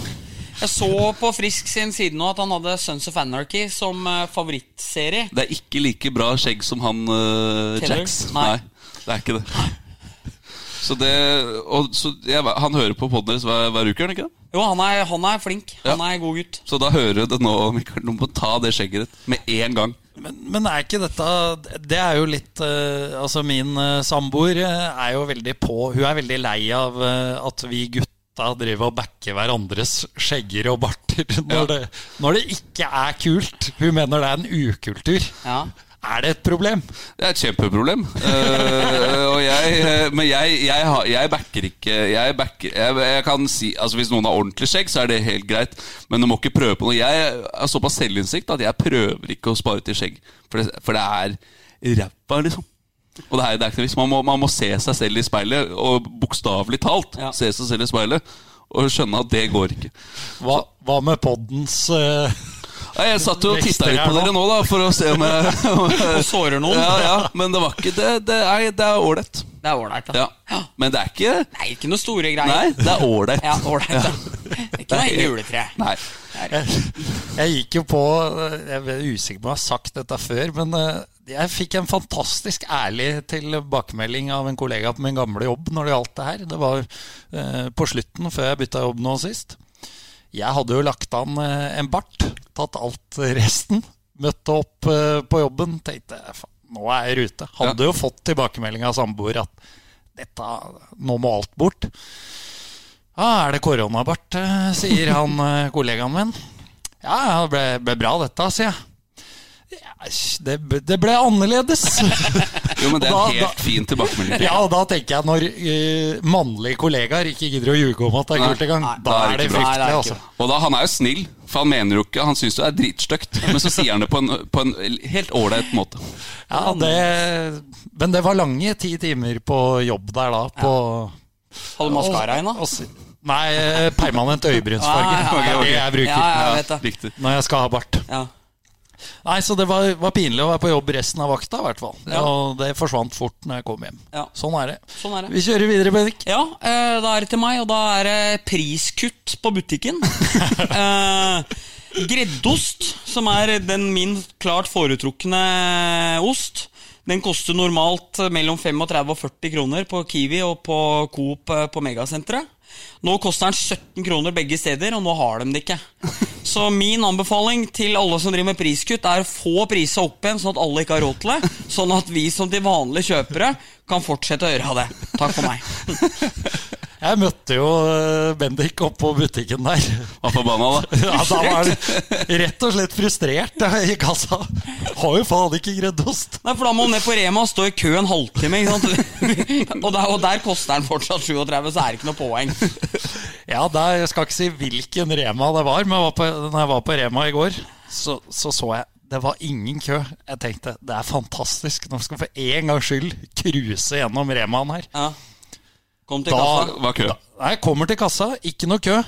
Jeg så på Frisk sin side nå at han hadde Sons of Anarchy som eh, favorittserie. Det er ikke like bra skjegg som han uh, Jacks. Jax. Nei. det er ikke det. Så det og, så jeg, Han hører på poden deres hver, hver uke, gjør han ikke det? Jo, han er, han er flink. Han er god gutt. Så da hører du det nå, Mikael. Du må ta det skjegget ditt med en gang. Men, men er ikke dette Det er jo litt uh, Altså, min uh, samboer eh, er jo veldig på Hun er veldig lei av uh, at vi gutta driver og backer hverandres skjegger og barter når, Ja. det, når det ikke er kult. Hun mener det er en ukultur. Ja. Er det et problem? Det er et kjempeproblem. uh, jeg, eh, men jeg, jeg, jeg backer ikke Jeg, backer, jeg, jeg kan si Altså Hvis noen har ordentlig skjegg, så er det helt greit. Men du må ikke prøve på noe. Jeg har såpass selvinnsikt at jeg prøver ikke å spare til skjegg. For det, for det er ræva, liksom. Og det er, det er ikke noe. Man må, man må se seg selv i speilet, og bokstavelig talt Ja. se seg selv i speilet, og skjønne at det går ikke. Hva, hva med poddens Nei, Jeg satt jo og titta litt på dere nå, da, for å se om jeg Og sårer noen. Ja, ja, men det var ikke Det, det er det er ålreit. Det er ålreit, da. Ja. Men det er ikke Nei, ikke noe store greier. Nei, det er ålreit. Ja, ålreit, da. Det er ikke noe juletre. Nei. jeg, jeg gikk jo på Jeg er usikker på om jeg har sagt dette før, men eh, jeg fikk en fantastisk ærlig tilbakemelding av en kollega på min gamle jobb når det gjaldt det her. Det var eh, på slutten, før jeg bytta jobb nå sist. Jeg hadde jo lagt an eh, en bart, tatt alt resten. Møtte opp eh, på jobben, tenkte "Faen, nå er jeg i rute. Hadde jo fått tilbakemelding av samboer at dette, nå må alt bort. Ja, er det koronabart, eh, sier han eh, kollegaen min. Ja, det ble, ble bra dette, sier jeg. Ja, det, det ble annerledes. Jo, men det er Da- en helt da- fin tilbakemelding. ja, og da tenker jeg når uh, mannlige kollegaer ikke gidder å ljuge om at det er kult engang, da, da er det. Nei, det er fryktelig, ikke altså. Og da, Han er jo snill, for han mener jo ikke Han syns det er dritstygt, men så sier han det på en, på en helt ålreit måte. Ja, det, men det var lange ti timer på jobb der da. På, Hadde maskara inn, da? og Nei, eh, permanent øyebrynsfarge. Ah, ja, Det er det jeg bruker Ja, ja, jeg når jeg skal ha bart. Ja. Nei, så det var, var pinlig å være på jobb resten av vakta, i hvert fall. Ja. Og det forsvant fort når jeg kom hjem. Ja. Sånn er det. Sånn er det. Vi kjører videre, Bendik. Ja, eh, da er det til meg, og da er det priskutt på butikken. eh, greddost, som er den min klart foretrukne ost, den koster normalt mellom 35 og 40 kroner på Kiwi og på Coop eh, på Megasenteret. Nå koster den 17 kroner begge steder, og nå har de det ikke. Så min anbefaling til alle som driver med priskutt, er å få prisa opp igjen, sånn at alle ikke har råd til det. Sånn at vi som de vanlige kjøpere kan fortsette å gjøre det. Takk for meg. Jeg møtte jo eh, Bendik oppå butikken der. Var forbanna, da. Ja, Da var han rett og slett frustrert i kassa. Har jo faen ikke greddost. Nei, for da må han ned på Rema og stå i kø en halvtime. Ikke sant? og, der, og der koster den fortsatt 37, så er det ikke noe poeng. Ja, da, Jeg skal ikke si hvilken Rema det var, men jeg var på, når jeg var på Rema i går, så så, så jeg det var ingen kø. Jeg tenkte det er fantastisk. Nå skal vi for en gangs skyld cruise gjennom Remaen her. Ja. Kom til Da kassa. Var kø. Nei, kommer til kassa, ikke noe kø.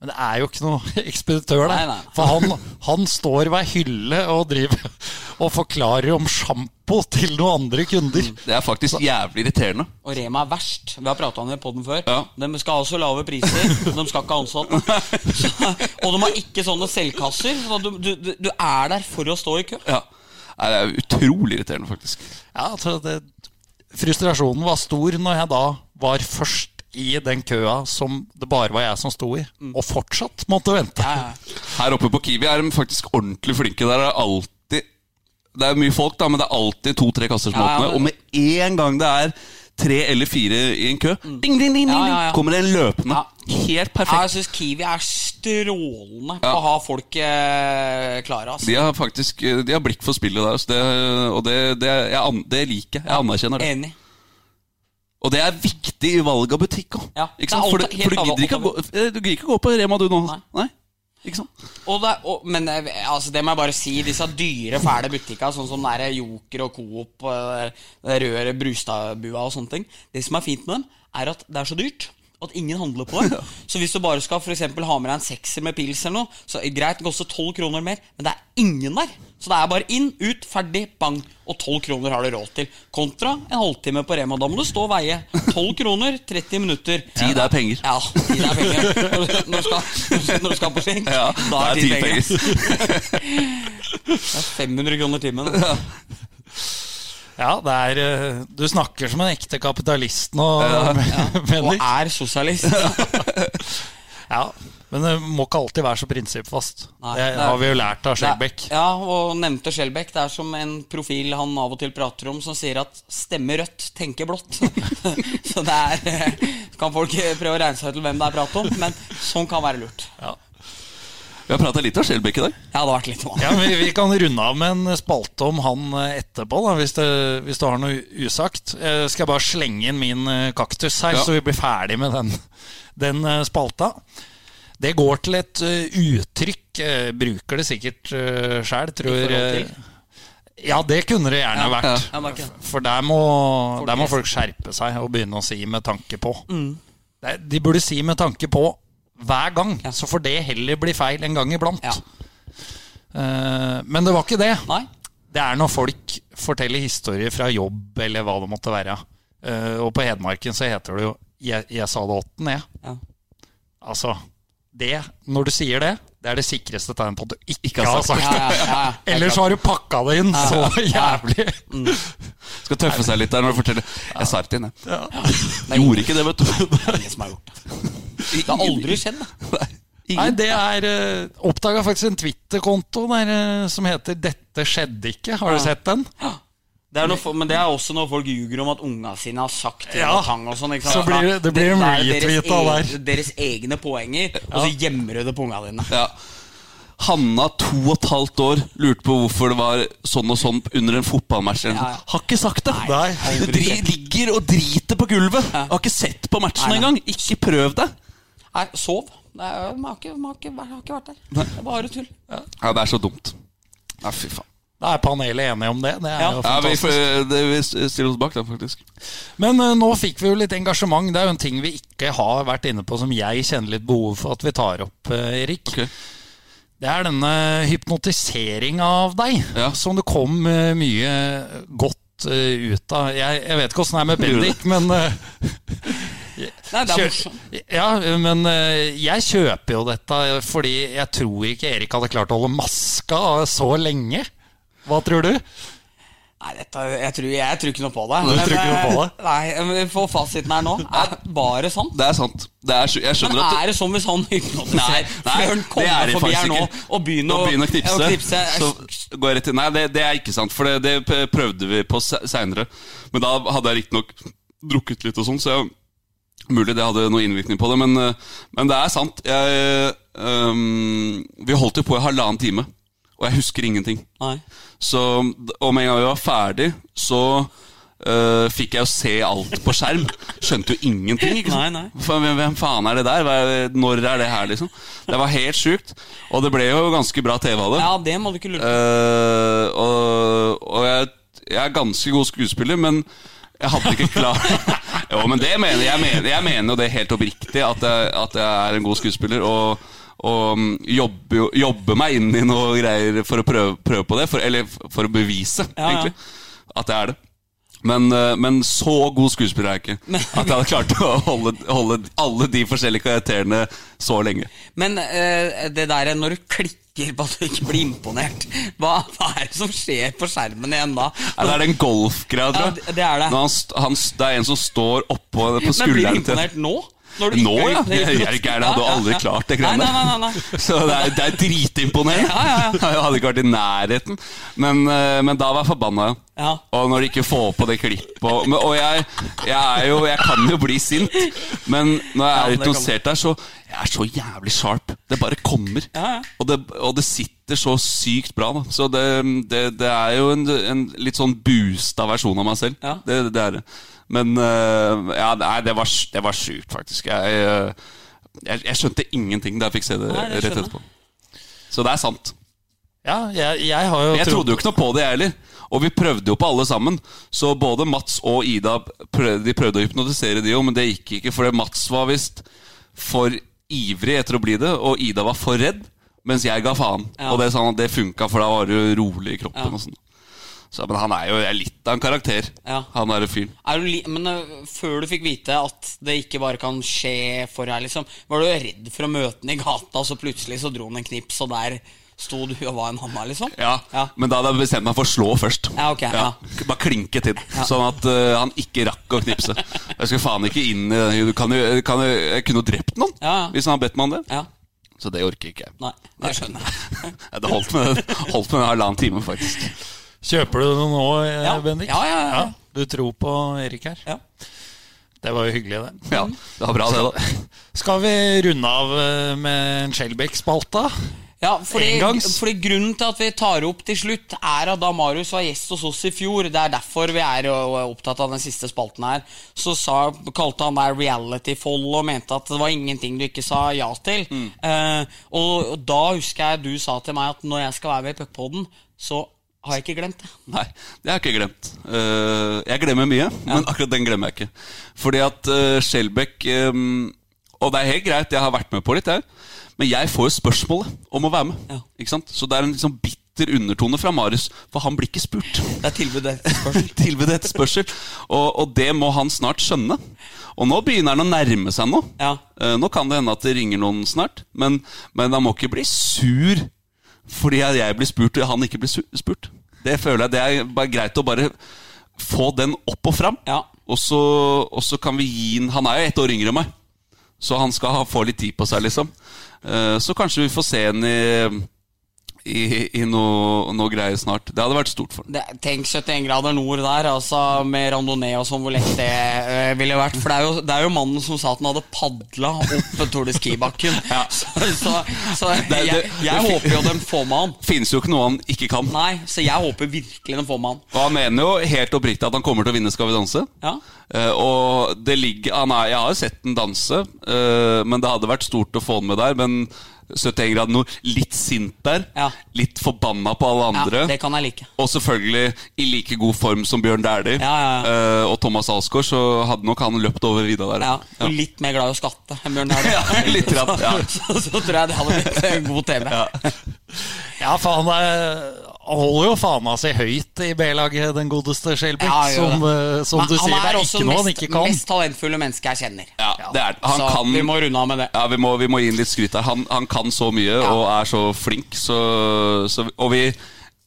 Men det er jo ikke noe ekspeditør der. Nei, nei. For han, han står ved hylle og driver og forklarer om sjampo til noen andre kunder. Det er faktisk jævlig irriterende. Og Rema er verst. Vi har prata om det på den før. Ja. De skal ha så lave priser. De skal ikke ha ansatte. Så, og de har ikke sånne selvkasser. Så du, du, du- du er der for å stå i kø. Ja. Nei, Det er utrolig irriterende, faktisk. Ja, altså det, frustrasjonen var stor når jeg da var først i den køa som det bare var jeg som sto i, og fortsatt måtte vente. Her oppe på Kiwi er de faktisk ordentlig flinke. Der er alltid Det er mye folk, da, men det er alltid to-tre kasser som Ja, ja, åpner. men- Og med en gang det er tre eller fire i en kø, ding, ding, ding, ding, Mm. Ja, ja, ja. kommer det en løpende. Helt perfekt. jeg syns Kiwi er strålende på å ha folk eh, klare. Altså. De har faktisk De har blikk for spillet der, altså. det, og det, det, jeg, det liker jeg. Jeg anerkjenner det. Enig. Og det er viktig i valg av butikk òg. Ja? For, du- for du, gidder ikke å gå, eh, gå på Rema du nå. Nei. Nei. Ikke sant? Og det, og, men altså, det må jeg bare si, disse dyre, fæle butikkene, sånn som der Joker og Coop eh, røde Brustadbua og sånne ting Det som er fint med dem, er at det er så dyrt at ingen handler på det. Så hvis du bare skal for eksempel ha med deg en sekser med pils eller noe, så greit, det koster 12 kroner mer, men det er ingen der. Så det er bare inn, ut, ferdig, bang. Og 12 kroner har du råd til. Kontra en halvtime på Rema. Da må du stå og veie. 12 kroner, 30 minutter. Tid er penger. Ja, tid er penger. Når du- Når du skal, når du skal på skjenk, Ja, da er tid penger. penger. Det er 500 kroner timen. Ja, det er eh, Du snakker som en ekte kapitalist nå, Og Bendik. er sosialist. Ja, men det må ikke alltid være så prinsippfast. Nei, det det er- har vi jo lært av Skjelbæk. Ja, og nevnte Skjelbæk. Det er som en profil han av og til prater om, som sier at 'stemme rødt, tenke blått'. Så det er eh, Kan folk prøve å regne seg til hvem det er prat om, men sånn kan være lurt. Ja. Vi har prata litt om Skjelbæk i dag. Ja, det har vært litt. Ja, vi, vi kan runde av med en spalte om han eh, etterpå, da, hvis, det, hvis du har noe usagt. Jeg skal bare slenge inn min eh, kaktus her, Ja. så vi blir ferdig med den, den eh, spalta. Det går til et eh, uttrykk. eh, bruker det sikkert uh, sjæl, tror jeg. Ja, det kunne det gjerne vært. Ja, det. For der må, der må folk skjerpe seg og begynne å si med tanke på. Mm. De burde si med tanke på hver gang, så får det heller bli feil en gang iblant. Ja. Eh, men det var ikke det. Nei? Det er når folk forteller historier fra jobb eller hva det måtte være. Uh, og på Hedmarken så heter det jo 'jeg, jeg sa det åtten', jeg. Ja. Altså, det, når du sier det, det er det sikreste tegnet på at du ikke, Ikke har sagt Ja, det. ja, ja, ja. Ellers har du pakka det inn så jævlig. Skal tøffe seg litt der når du forteller. Jeg sa det til henne. Jeg gjorde ikke det, vet du. Det er ingen som har gjort det. Det har aldri skjedd, det. Nei, det er uh, Oppdaga faktisk en Twitter-konto der eh, som heter 'Dette skjedde ikke'. Har du sett den? Det er noe, men det er også når folk ljuger om at unga sine har sagt til Ja. tang og sånn. Så blir det- det blir en retweet av der. Deres egne poenger, og så gjemmer du det på unga dine. Ja. Hanna, to og et halvt år, lurte på hvorfor det var sånn og sånn under en fotballmatch. Ja, ja. Har ikke sagt det! Nei. Dri, ligger og driter på gulvet! Har ikke sett på matchen engang! Ikke prøv det! Nei, sov. Nei, man, har ikke, man, har ikke, man har ikke vært der. Det er bare tull. Ja, det er så dumt. Nei, fy faen. Da er panelet enige om det. Det er Ja. jo Ja, vi, det, vi stiller oss bak det, faktisk. Men uh, nå fikk vi jo litt engasjement. Det er jo en ting vi ikke har vært inne på, som jeg kjenner litt behov for at vi tar opp, uh, Erik. Okay. Det er denne hypnotiseringa av deg, Ja. som det kom uh, mye godt ut av. Jeg, jeg vet ikke åssen det er med Bendik, men Nei, det er morsomt. Ja, men eh, jeg kjøper jo dette fordi jeg tror ikke Erik hadde klart å holde maska så lenge. Hva tror du? Nei, dette, jeg, tror, jeg tror ikke noe på det. Du tror ikke noe på det? eh, Nei, men For fasiten her nå er bare sant. Det er sant. Det er, Men er det sånn hvis han hypnotiserer Nei, Før han kommer er forbi her nå og begynner å, å knipse, å knipse. så går jeg rett inn. Nei, det, det er ikke sant, for det, det prøvde vi på seinere. Men da hadde jeg riktignok drukket litt og sånn, så jeg, mulig det hadde noe innvirkning på det. Men, eh, men det er sant. Jeg, um, vi holdt jo på i halvannen time, og jeg husker ingenting. Nei. Så Og med en gang vi var ferdig, så uh, fikk jeg jo se alt på skjerm. Skjønte jo ingenting. Nei, nei. Hvem, hvem faen er det der? Er når er det her, liksom? Det var helt sjukt. Og det ble jo ganske bra TV av det. Ja, det må du ikke lure på. Uh, og og jeg, jeg er ganske god skuespiller, men jeg hadde ikke klart Jo, men det mener jeg. Mener, jeg mener jo det helt oppriktig, at jeg, at jeg er en god skuespiller. Og, og mm, jobber, jobber meg inn i noe greier for å prøve, prøve på det. For, eller for å bevise, Ja, ja. egentlig, at jeg er det. Men, eh, men så god skuespiller er jeg ikke. At jeg hadde klart å holde, holde alle de forskjellige karakterene så lenge. Men uh, det der når du klikker på at du ikke blir imponert Hva, hva er det som skjer på skjermen igjen da? Nei, det er den golfgreia, tror Ja, jeg. det- det er det. Han, han, det er en som står oppå på Men blir du imponert nå? Når du Nå, ja. Jeg er jeg hadde aldri klart det greiene nei. Så det er, det er dritimponerende. Ja, ja, ja. Jeg hadde ikke vært i nærheten. Men, eh, men da var jeg forbanna. ja. Ja. Og når de ikke får på det klippet Og, og jeg, jeg jo Jeg kan jo bli sint, men når jeg er litt hypnotisert der, så Jeg er så jævlig sharp. Det bare kommer. Ja, ja. Og, det, og det sitter så sykt bra. Da. Så det, det, det er jo en, en litt sånn boosta versjon av meg selv. Det, det er det. Men eh, ja, nei, det var, det var sjukt, faktisk. Jeg, eh, jeg, jeg skjønte ingenting da jeg fikk se det, Nei, rett etterpå. Så det er sant. Ja, jeg, jeg jeg trodd- trodde jo ikke noe på det, jeg heller. Og vi prøvde jo på alle sammen. Så både Mats og Ida prøvde, de prøvde å hypnotisere de jo, men det gikk ikke. For Mats var visst for ivrig etter å bli det, og Ida var for redd. Mens jeg ga faen. Ja. Og det, at det funka, for da var du rolig i kroppen. Ja. og sånn så, Men han er jo litt av en karakter, Ja. han derre fyren. Er men uh, før du fikk vite at det ikke bare kan skje for deg, liksom, var du redd for å møte han i gata, og så plutselig så dro han en knips, og der sto du og var en hanna, liksom? Ja, Ja. Men da hadde jeg bestemt meg for å slå først. Ja, ok, ja. Bare klinke til, sånn at uh, han ikke rakk å knipse. Jeg skal faen ikke inn i den Du kan jo, kan jo, Jeg kunne jo drept noen hvis han hadde bedt meg om det. Ja. Så det orker ikke jeg. Nei, det skjønner jeg. Det holdt med, holdt med en halvannen time, faktisk. Kjøper du det nå, eh, Ja. Bendik? Ja, ja, ja. Du tror på Erik her? Ja. Det var jo hyggelig, det. Ja, det var bra, det, da. Skal vi runde av eh, med en Skjelbæk-spalta? Ja, fordi, fordi Grunnen til at vi tar opp til slutt, er at da Marius var gjest hos oss i fjor Det er derfor vi er opptatt av den siste spalten her. Så sa, kalte han deg reality-fold og mente at det var ingenting du ikke sa ja til. Eh, og, og da husker jeg du sa til meg at når jeg skal være med i Puckpodden, så har jeg ikke glemt det. Nei, det har jeg ikke glemt. Eh, jeg glemmer mye, men akkurat den glemmer jeg ikke. Fordi at uh, Skjelbæk eh, Og det er helt greit, jeg har vært med på litt, jeg. Men jeg får jo spørsmålet om å være med. Ja. Ikke sant? Så det er en liksom bitter undertone fra Marius, for han blir ikke spurt. Det er tilbud etter spørsmål. Tilbud et spørsmål, Og, og det må han snart skjønne. Og nå begynner han å nærme seg noe. Ja. Eh, nå kan det hende at det ringer noen snart, men, men han må ikke bli sur fordi jeg, blir spurt og han ikke blir spurt. Det føler jeg det er bare greit å bare få den opp og fram. Ja. Og, så, og så kan vi gi den Han er jo ett år yngre enn meg, så han skal ha, få litt tid på seg, liksom. Eh, så kanskje vi får se en i, i, i noe, noe greier snart. Det hadde vært stort for ham. Tenk 71 grader nord der, altså med randonee og sånn, hvor lett det eh, ville vært. For det er, jo, det er jo mannen som sa at han hadde padla opp Tour de Ski-bakken. Ja. Så, så, så Det- jeg, jeg håper jo de får med han. Finnes jo ikke noe han ikke kan. Nei, så jeg håper virkelig de får med han. Og han mener jo helt oppriktig at han kommer til å vinne Skal vi danse. Ja. Uh, og det ligger han er, Jeg har jo sett den danse, uh, men det hadde vært stort å få han med der. Men 71 grader nord, litt sint der. Ja. Litt forbanna på alle ja, andre. det kan jeg like. Og selvfølgelig i like god form som Bjørn Dæhlie Ja, ja, eh, og Thomas Alsgaard, så hadde nok han løpt over vidda der. Ja, og litt mer glad i å skatte enn Bjørn Dæhlie. Ja, litt rett, ja. så, så, så tror jeg det hadde blitt en god TV. Ja. Ja, faen, det- han holder jo fana si høyt i B-laget, den godeste Skjelbæk. Ja, som eh, som Men du han sier, det er ikke noe han ikke kan. Han er også mest talentfulle menneske jeg kjenner. Ja, det er det. Han så kan vi må runde av med det. Ja, vi må, vi må gi ham litt skryt der. Han, han kan så mye og er så flink. Så, så, og vi,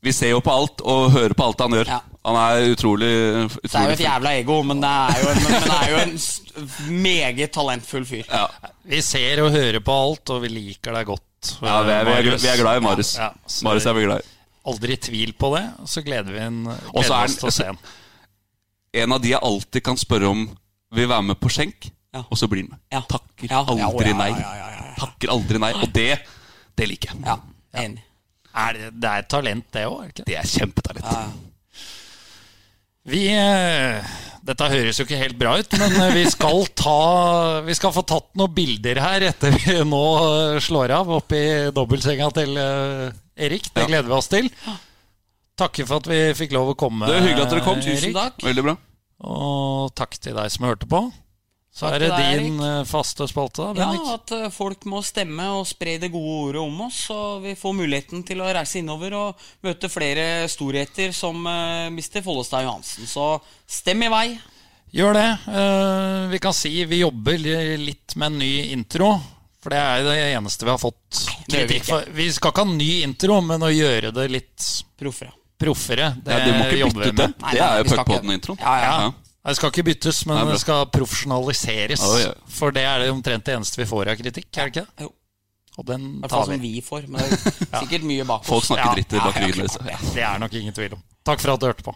vi ser jo på alt og hører på alt han gjør. Ja. Han er utrolig, Det er jo et jævla ego, men det er jo en, men det er jo en meget talentfull fyr. Ja. Vi ser og hører på alt, og vi liker deg godt. Ja, vi, er, vi, er, vi er glad i Marius. Ja, ja, Marius er vi glad i. Aldri tvil på det. Så gleder vi en, Og gleder en, oss til å se den. En av de jeg alltid kan spørre om vil være med på skjenk, Ja. og så blir han med. Ja. Takker Ja, aldri nei. ja, ja, ja, ja. Takker aldri nei. Og det, det liker jeg. Ja, enig. Er det, det er talent, det òg? Det er kjempetalent. Vi eh, Dette høres jo ikke helt bra ut, men eh, vi skal ta Vi skal få tatt noen bilder her etter vi nå slår av oppi dobbeltsenga til eh, Erik. Det gleder vi oss til. Takker for at vi fikk lov å komme. Det er hyggelig at dere kom. Tusen takk. Veldig bra. Og takk til deg som hørte på. Så er det din eh, faste spalte, da, Ja, at eh, folk må stemme og spre det gode ordet om oss, så vi får muligheten til å reise innover og møte flere storheter som uh, Mr. Follestad Johansen. Så stem i vei. Gjør det. Eh, vi kan si vi jobber litt med en ny intro. For det er det eneste vi har fått det vi skal ikke ha en ny intro, men å gjøre det litt Proffere. proffere. Det Ja, du må ikke bytte ut det. Det er jo Puckpodden-introen. Ja, ja. Ja. Det skal ikke byttes, men Nei, det skal profesjonaliseres. Oh, ja. For det er det omtrent det eneste vi får av kritikk, er det ikke? det? Jo. Og den tar vi. som vi får. Men det er sikkert mye bak Folk snakker dritt bak ryggen det. Det er nok ingen tvil om. Takk for at du hørte på.